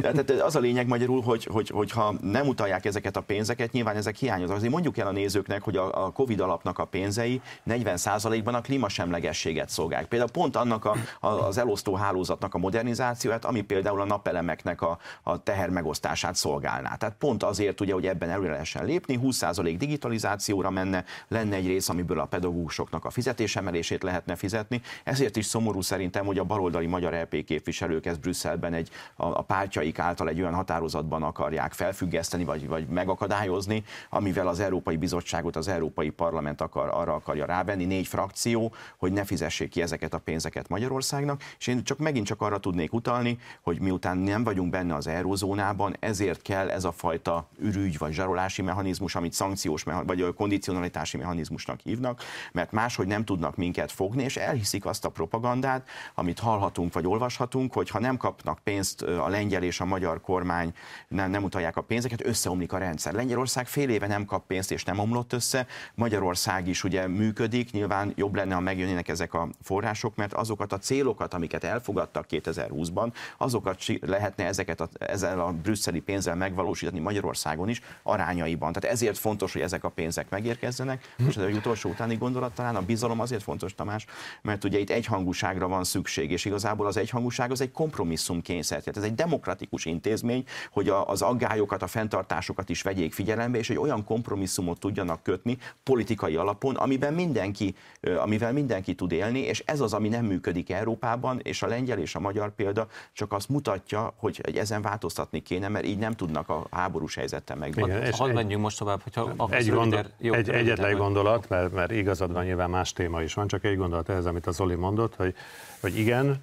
E: Tehát az a lényeg magyarul, hogy, hogy, hogy ha nem utalják ezeket a pénzeket, nyilván ezek hiányoznak. Azért mondjuk el a nézőknek, hogy a, a Covid alapnak a pénzei 40%-ban a klímasemlegességet szolgálják. Például pont annak a, a, az elosztó hálózatnak a modernizációját, ami például a napelemeknek a, a teher megosztását szolgálná. Tehát pont azért, ugye, hogy ebben előre lehessen lépni, 20% digitalizációra menne, lenne egy rész, amiből a pedagógusoknak a fizetésemelését lehetne fizetni. Ezért is szomorú szerintem, hogy a baloldali magyar LP képviselők ezt Brüsszelben egy, a, a pártjaik által egy olyan határozatban akarják felfüggeszteni, vagy, vagy megakadályozni, amivel az Európai Bizottságot, az Európai Parlament akar, arra akarja rávenni, négy frakció, hogy ne fizessék ki ezeket a pénzeket Magyarországnak, és én csak megint csak arra tudnék utalni, hogy miután nem vagyunk benne az eurózónában, ezért kell ez a fajta ürügy vagy zsarolási mechanizmus, amit szankciós vagy kondicionalitási mechanizmusnak hívnak, mert máshogy nem tudnak minket fogni, és elhiszik azt a propagandát, amit hallhatunk vagy olvashatunk, hogy ha nem kapnak pénzt a lengyel és a magyar kormány, nem, nem utalják a pénzeket, összeomlik a rendszer. Lengyelország fél éve nem kap pénzt és nem omlott össze, Magyarország is ugye működik, nyilván jobb lenne, ha megjönnének ezek a források, mert azokat a célokat, amiket elfogadtak 2020-ban, azokat lehetne ezeket a, ezzel a brüsszeli pénzzel megvalósítani Magyarországon is arányaiban. Tehát ezért fontos, hogy ezek a pénzek megérkezzenek. Most ez egy utolsó utáni gondolat talán a bizalom azért fontos, Tamás, mert ugye itt egyhangúságra van szükség, és igazából az egyhangúság az egy kompromisszum kényszer. Tehát ez egy demokratikus intézmény, hogy a, az aggályokat, a fenntartásokat is vegyék figyelembe, és egy olyan kompromisszumot tudjanak kötni politikai alapon, amiben mindenki, amivel mindenki tud élni, és ez az, ami nem működik Európában, és a lengyel és a magyar példa csak azt mutatja, hogy ezen változtatni kéne, mert így nem tudnak a háborús helyzettel
A: megbírni. Hadd menjünk most tovább, hogyha
D: egy, gondol, jó, egy egyetlen gondolat, mert, mert igazad van, nyilván más téma is van, csak egy gondolat ehhez, amit az Zoli mondott, hogy hogy igen,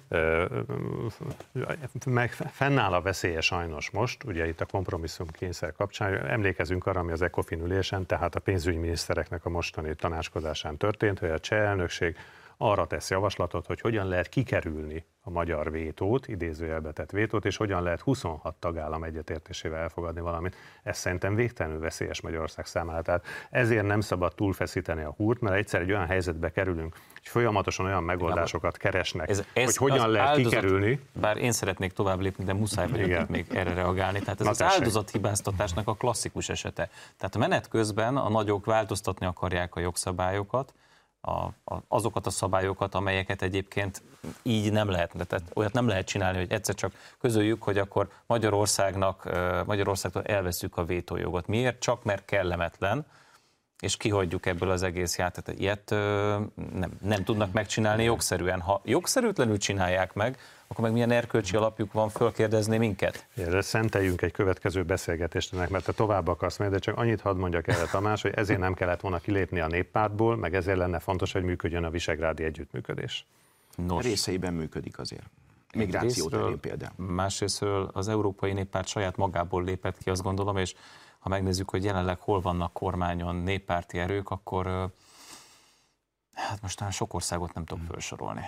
D: meg fennáll a veszélye sajnos most, ugye itt a kompromisszum kényszer kapcsán, emlékezünk arra, ami az ECOFIN ülésen, tehát a pénzügyminisztereknek a mostani tanácskozásán történt, hogy a cseh elnökség arra tesz javaslatot, hogy hogyan lehet kikerülni a magyar vétót, idézőjelbe tett vétót, és hogyan lehet 26 tagállam egyetértésével elfogadni valamit. Ez szerintem végtelenül veszélyes Magyarország számára. Tehát ezért nem szabad túlfeszíteni a húrt, mert egyszer egy olyan helyzetbe kerülünk, hogy folyamatosan olyan megoldásokat keresnek, ez, ez hogy hogyan lehet áldozat, kikerülni.
A: Bár én szeretnék tovább lépni, de muszáj vagyok még erre reagálni. Tehát ez Na az tessék. áldozathibáztatásnak a klasszikus esete. Tehát menet közben a nagyok változtatni akarják a jogszabályokat, a, a, azokat a szabályokat, amelyeket egyébként így nem lehetne. Tehát olyat nem lehet csinálni, hogy egyszer csak közöljük, hogy akkor Magyarországnak, Magyarországtól elveszük a vétójogot. Miért? Csak mert kellemetlen, és kihagyjuk ebből az egész játékot. Ilyet nem, nem tudnak megcsinálni jogszerűen. Ha jogszerűtlenül csinálják meg, akkor meg milyen erkölcsi alapjuk van fölkérdezni minket?
D: Erre szenteljünk egy következő beszélgetést ennek, mert te tovább akarsz meg, de csak annyit hadd mondjak erre Tamás, hogy ezért nem kellett volna kilépni a néppártból, meg ezért lenne fontos, hogy működjön a visegrádi együttműködés.
E: Nos. Részeiben működik azért. Migráció terén például.
A: Másrésztről az Európai Néppárt saját magából lépett ki, azt gondolom, és ha megnézzük, hogy jelenleg hol vannak kormányon néppárti erők, akkor hát most talán sok országot nem tudok felsorolni.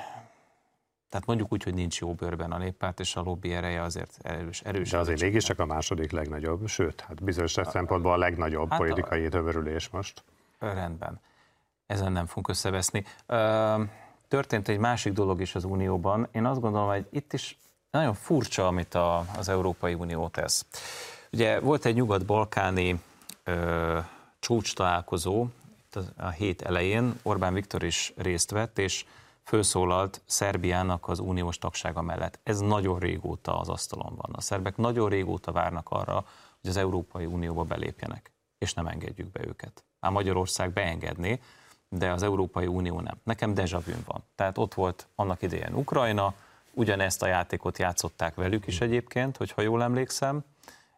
A: Tehát mondjuk úgy, hogy nincs jó bőrben a néppárt, és a lobby ereje azért erős. erős
D: De azért mégiscsak a második legnagyobb, sőt, hát bizonyos a, szempontból a legnagyobb hát politikai tömörülés most.
A: Rendben. Ezen nem fogunk összeveszni. történt egy másik dolog is az Unióban. Én azt gondolom, hogy itt is nagyon furcsa, amit a, az Európai Unió tesz. Ugye volt egy nyugat-balkáni ö, csúcs találkozó a hét elején, Orbán Viktor is részt vett, és főszólalt Szerbiának az uniós tagsága mellett. Ez nagyon régóta az asztalon van. A szerbek nagyon régóta várnak arra, hogy az Európai Unióba belépjenek, és nem engedjük be őket. Ám Magyarország beengedné, de az Európai Unió nem. Nekem deja vu van. Tehát ott volt annak idején Ukrajna, ugyanezt a játékot játszották velük is egyébként, hogyha jól emlékszem.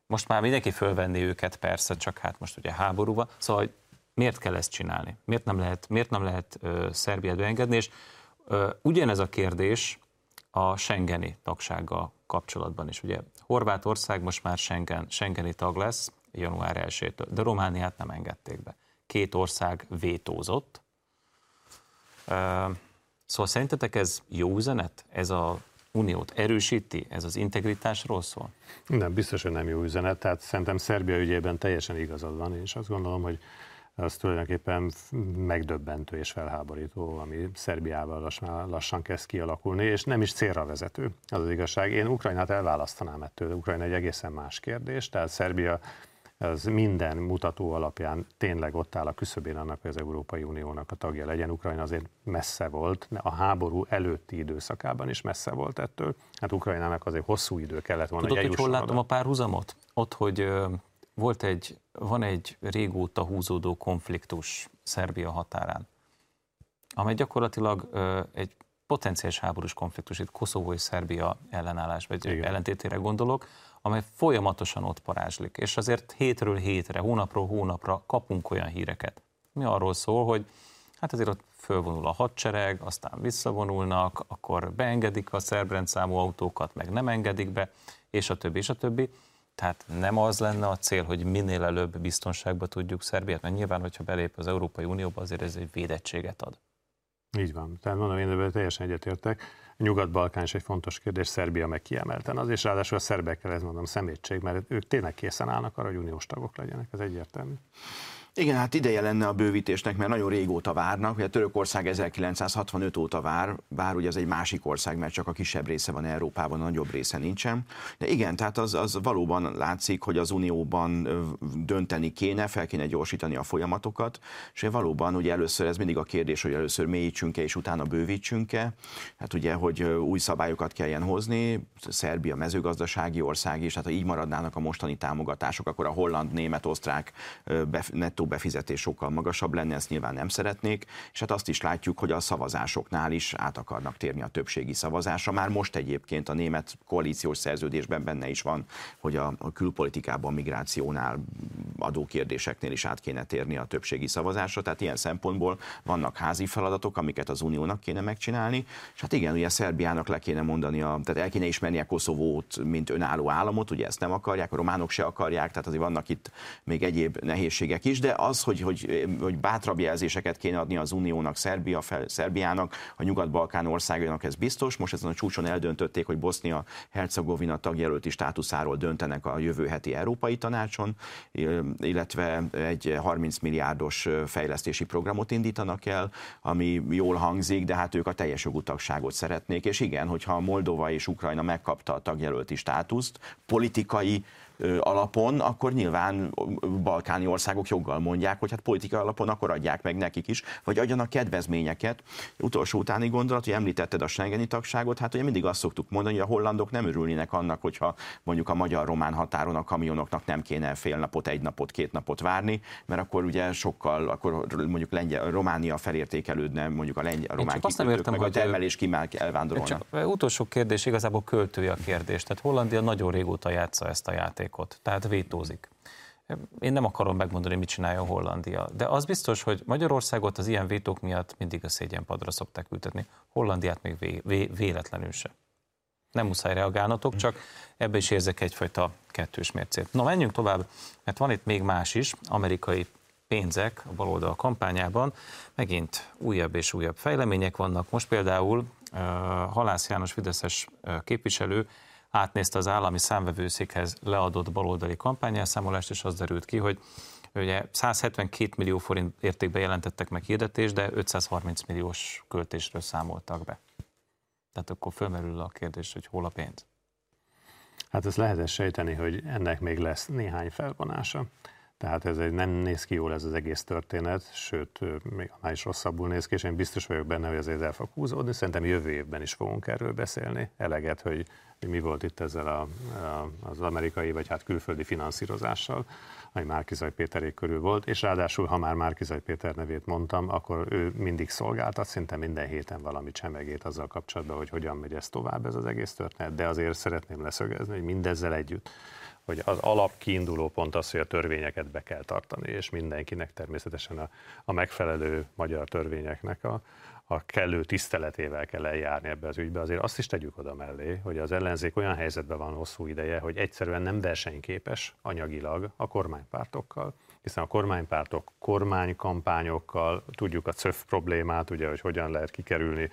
A: Most már mindenki fölvenni őket, persze, csak hát most ugye háborúban. Szóval miért kell ezt csinálni? Miért nem lehet, miért nem lehet uh, Szerbiát beengedni? És ugyanez a kérdés a Schengeni tagsággal kapcsolatban is. Ugye Horvátország most már Schengen, Schengeni tag lesz január 1-től, de Romániát nem engedték be. Két ország vétózott. Szóval szerintetek ez jó üzenet? Ez a uniót erősíti? Ez az integritásról szól?
D: Nem, biztos, hogy nem jó üzenet. Tehát szerintem Szerbia ügyében teljesen igazad van, és azt gondolom, hogy az tulajdonképpen megdöbbentő és felháborító, ami Szerbiával lassan, lassan kezd kialakulni, és nem is célra vezető, az az igazság. Én Ukrajnát elválasztanám ettől, Ukrajna egy egészen más kérdés, tehát Szerbia az minden mutató alapján tényleg ott áll a küszöbén annak, hogy az Európai Uniónak a tagja legyen. Ukrajna azért messze volt, a háború előtti időszakában is messze volt ettől. Hát Ukrajnának azért hosszú idő kellett volna,
A: Tudod,
D: hogy,
A: hogy hol látom a párhuzamot? Ott, hogy volt egy, van egy régóta húzódó konfliktus Szerbia határán, amely gyakorlatilag egy potenciális háborús konfliktus, itt Koszovó és Szerbia ellenállás, vagy Igen. ellentétére gondolok, amely folyamatosan ott parázslik. És azért hétről hétre, hónapról hónapra kapunk olyan híreket, mi arról szól, hogy hát azért ott fölvonul a hadsereg, aztán visszavonulnak, akkor beengedik a szerb rendszámú autókat, meg nem engedik be, és a többi, és a többi. Tehát nem az lenne a cél, hogy minél előbb biztonságba tudjuk Szerbiát, mert nyilván, hogyha belép az Európai Unióba, azért ez egy védettséget ad.
D: Így van. Tehát mondom, én ebben teljesen egyetértek. Nyugat-Balkán is egy fontos kérdés, Szerbia meg kiemelten az, és ráadásul a szerbekkel ez mondom szemétség, mert ők tényleg készen állnak arra, hogy uniós tagok legyenek, ez egyértelmű.
E: Igen, hát ideje lenne a bővítésnek, mert nagyon régóta várnak. Ugye Törökország 1965 óta vár, bár ugye ez egy másik ország, mert csak a kisebb része van Európában, a nagyobb része nincsen. De igen, tehát az, az valóban látszik, hogy az Unióban dönteni kéne, fel kéne gyorsítani a folyamatokat, és valóban ugye először ez mindig a kérdés, hogy először mélyítsünk-e, és utána bővítsünk-e. Hát ugye, hogy új szabályokat kelljen hozni, Szerbia mezőgazdasági ország is, tehát ha így maradnának a mostani támogatások, akkor a holland, német, osztrák nettó befizetés sokkal magasabb lenne, ezt nyilván nem szeretnék, és hát azt is látjuk, hogy a szavazásoknál is át akarnak térni a többségi szavazásra. Már most egyébként a német koalíciós szerződésben benne is van, hogy a, a külpolitikában, migrációnál, adókérdéseknél is át kéne térni a többségi szavazásra, tehát ilyen szempontból vannak házi feladatok, amiket az uniónak kéne megcsinálni, és hát igen, ugye Szerbiának le kéne mondani, a, tehát el kéne ismerni a Koszovót, mint önálló államot, ugye ezt nem akarják, a románok se akarják, tehát azért vannak itt még egyéb nehézségek is, de az, hogy, hogy, hogy bátrabb jelzéseket kéne adni az Uniónak, Szerbia, fel, Szerbiának, a Nyugat-Balkán országainak, ez biztos. Most ezen a csúcson eldöntötték, hogy Bosznia-Hercegovina tagjelölti státuszáról döntenek a jövő heti Európai Tanácson, illetve egy 30 milliárdos fejlesztési programot indítanak el, ami jól hangzik, de hát ők a teljes jogú tagságot szeretnék. És igen, hogyha Moldova és Ukrajna megkapta a tagjelölti státuszt, politikai alapon, akkor nyilván balkáni országok joggal mondják, hogy hát politikai alapon akkor adják meg nekik is, vagy adjanak kedvezményeket. Utolsó utáni gondolat, hogy említetted a Schengeni tagságot, hát ugye mindig azt szoktuk mondani, hogy a hollandok nem örülnének annak, hogyha mondjuk a magyar-román határon a kamionoknak nem kéne fél napot, egy napot, két napot várni, mert akkor ugye sokkal, akkor mondjuk Lengyel, Románia felértékelődne, mondjuk a lengyel, román
A: azt nem értem,
E: meg
A: hogy
E: a termelés kimel elvándorolna.
A: Csak utolsó kérdés, igazából költője a kérdés. Tehát Hollandia nagyon régóta játsza ezt a játékot játékot, tehát vétózik. Én nem akarom megmondani, mit csinálja Hollandia, de az biztos, hogy Magyarországot az ilyen vétók miatt mindig a szégyenpadra szokták ültetni, Hollandiát még vé, vé, véletlenül se. Nem muszáj reagálnatok, csak ebbe is érzek egyfajta kettős mércét. Na, menjünk tovább, mert van itt még más is, amerikai pénzek a baloldal kampányában, megint újabb és újabb fejlemények vannak. Most például uh, Halász János Fideszes képviselő átnézte az állami számvevőszékhez leadott baloldali kampányelszámolást, és az derült ki, hogy Ugye 172 millió forint értékben jelentettek meg hirdetést, de 530 milliós költésről számoltak be. Tehát akkor fölmerül a kérdés, hogy hol a pénz.
D: Hát ez lehet sejteni, hogy ennek még lesz néhány felvonása. Tehát ez egy, nem néz ki jól ez az egész történet, sőt, még annál is rosszabbul néz ki, és én biztos vagyok benne, hogy azért el fog húzódni. Szerintem jövő évben is fogunk erről beszélni. Eleget, hogy, hogy mi volt itt ezzel a, a, az amerikai, vagy hát külföldi finanszírozással, ami Márkizaj Péterék körül volt, és ráadásul, ha már Márkizaj Péter nevét mondtam, akkor ő mindig szolgáltat, szinte minden héten valami csemegét azzal kapcsolatban, hogy hogyan megy ez tovább ez az egész történet, de azért szeretném leszögezni, hogy mindezzel együtt hogy az alap kiinduló pont az, hogy a törvényeket be kell tartani, és mindenkinek természetesen a, a megfelelő magyar törvényeknek a, a kellő tiszteletével kell eljárni ebbe az ügybe. Azért azt is tegyük oda mellé, hogy az ellenzék olyan helyzetben van hosszú ideje, hogy egyszerűen nem versenyképes anyagilag a kormánypártokkal hiszen a kormánypártok kormánykampányokkal, tudjuk a CÖF problémát, ugye, hogy hogyan lehet kikerülni,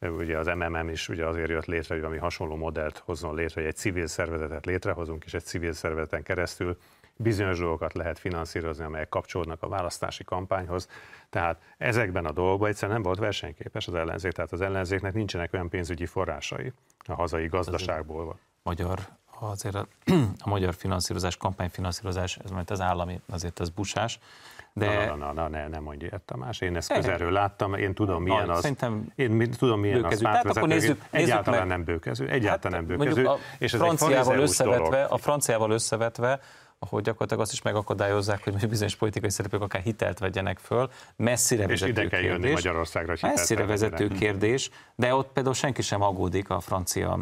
D: ugye az MMM is ugye azért jött létre, hogy ami hasonló modellt hozzon létre, hogy egy civil szervezetet létrehozunk, és egy civil szervezeten keresztül bizonyos dolgokat lehet finanszírozni, amelyek kapcsolódnak a választási kampányhoz. Tehát ezekben a dolgokban egyszerűen nem volt versenyképes az ellenzék, tehát az ellenzéknek nincsenek olyan pénzügyi forrásai a hazai gazdaságból.
A: Magyar azért a, [clears throat] a magyar finanszírozás, kampányfinanszírozás, ez majd az állami, azért az busás.
D: De... Na, na, na, ne, nem mondja ilyet, Tamás. Én ezt közelről láttam, én tudom, milyen az. Szerintem én tudom, milyen bőkező. az pártvezető. Nézzük, egyáltalán nézzük nem bőkező. Egyáltalán hát, nem bőkező.
A: A és ez franciával összevetve, a franciával összevetve, ahogy gyakorlatilag azt is megakadályozzák, hogy bizonyos politikai szereplők akár hitelt vegyenek föl. Messzire
D: és ide kell kérdés. jönni Magyarországra,
A: Messzire vezető kérdés, de ott például senki sem aggódik a francia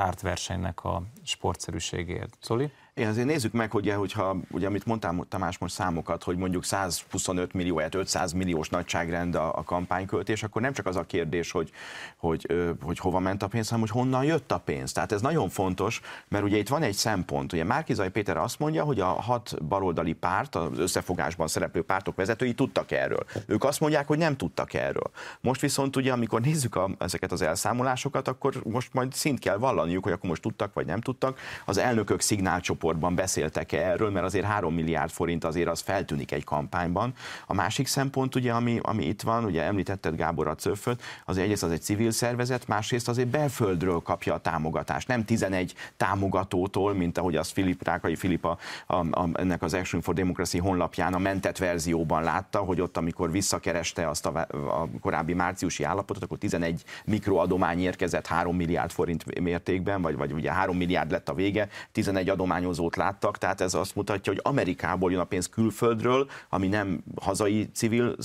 A: pártversenynek a sportszerűségért. Szóli?
E: Én azért nézzük meg, hogy, hogyha, ugye, amit mondtam Tamás most számokat, hogy mondjuk 125 millió, 500 milliós nagyságrend a, a kampányköltés, akkor nem csak az a kérdés, hogy, hogy, hogy hova ment a pénz, hanem hogy honnan jött a pénz. Tehát ez nagyon fontos, mert ugye itt van egy szempont. Ugye Márkizai Péter azt mondja, hogy a hat baloldali párt, az összefogásban szereplő pártok vezetői tudtak erről. Ők azt mondják, hogy nem tudtak erről. Most viszont ugye, amikor nézzük a, ezeket az elszámolásokat, akkor most majd szint kell vallaniuk, hogy akkor most tudtak vagy nem tudtak. Az elnökök szignálcsoport csoportban beszéltek-e erről, mert azért 3 milliárd forint azért az feltűnik egy kampányban. A másik szempont, ugye, ami, ami itt van, ugye említetted Gábor a cöföt, az egyrészt az egy civil szervezet, másrészt azért belföldről kapja a támogatást, nem 11 támogatótól, mint ahogy az Filip, Rákai Filip a, a, a, ennek az Action for Democracy honlapján a mentett verzióban látta, hogy ott, amikor visszakereste azt a, a korábbi márciusi állapotot, akkor 11 mikroadomány érkezett 3 milliárd forint mértékben, vagy, vagy ugye 3 milliárd lett a vége, 11 adományozó találkozót láttak, tehát ez azt mutatja, hogy Amerikából jön a pénz külföldről, ami nem hazai civil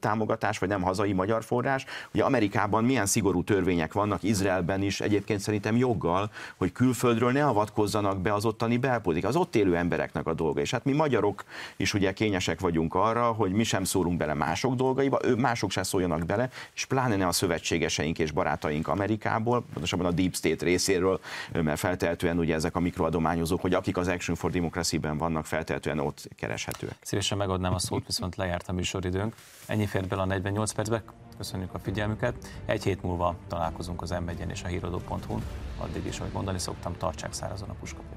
E: támogatás, vagy nem hazai magyar forrás. Ugye Amerikában milyen szigorú törvények vannak, Izraelben is egyébként szerintem joggal, hogy külföldről ne avatkozzanak be az ottani belpolitik, az ott élő embereknek a dolga. És hát mi magyarok is ugye kényesek vagyunk arra, hogy mi sem szólunk bele mások dolgaiba, ő mások sem szóljanak bele, és pláne ne a szövetségeseink és barátaink Amerikából, pontosabban a Deep State részéről, mert feltehetően ugye ezek a mikroadományozók, hogy akik az Action for Democracy-ben vannak, feltétlenül ott kereshetőek.
A: Szívesen megadnám a szót, viszont lejárt a műsoridőnk. Ennyi fért bele a 48 percbe. Köszönjük a figyelmüket. Egy hét múlva találkozunk az m és a híradó.hu-n. Addig is, ahogy mondani szoktam, tartsák szárazon a puskaport.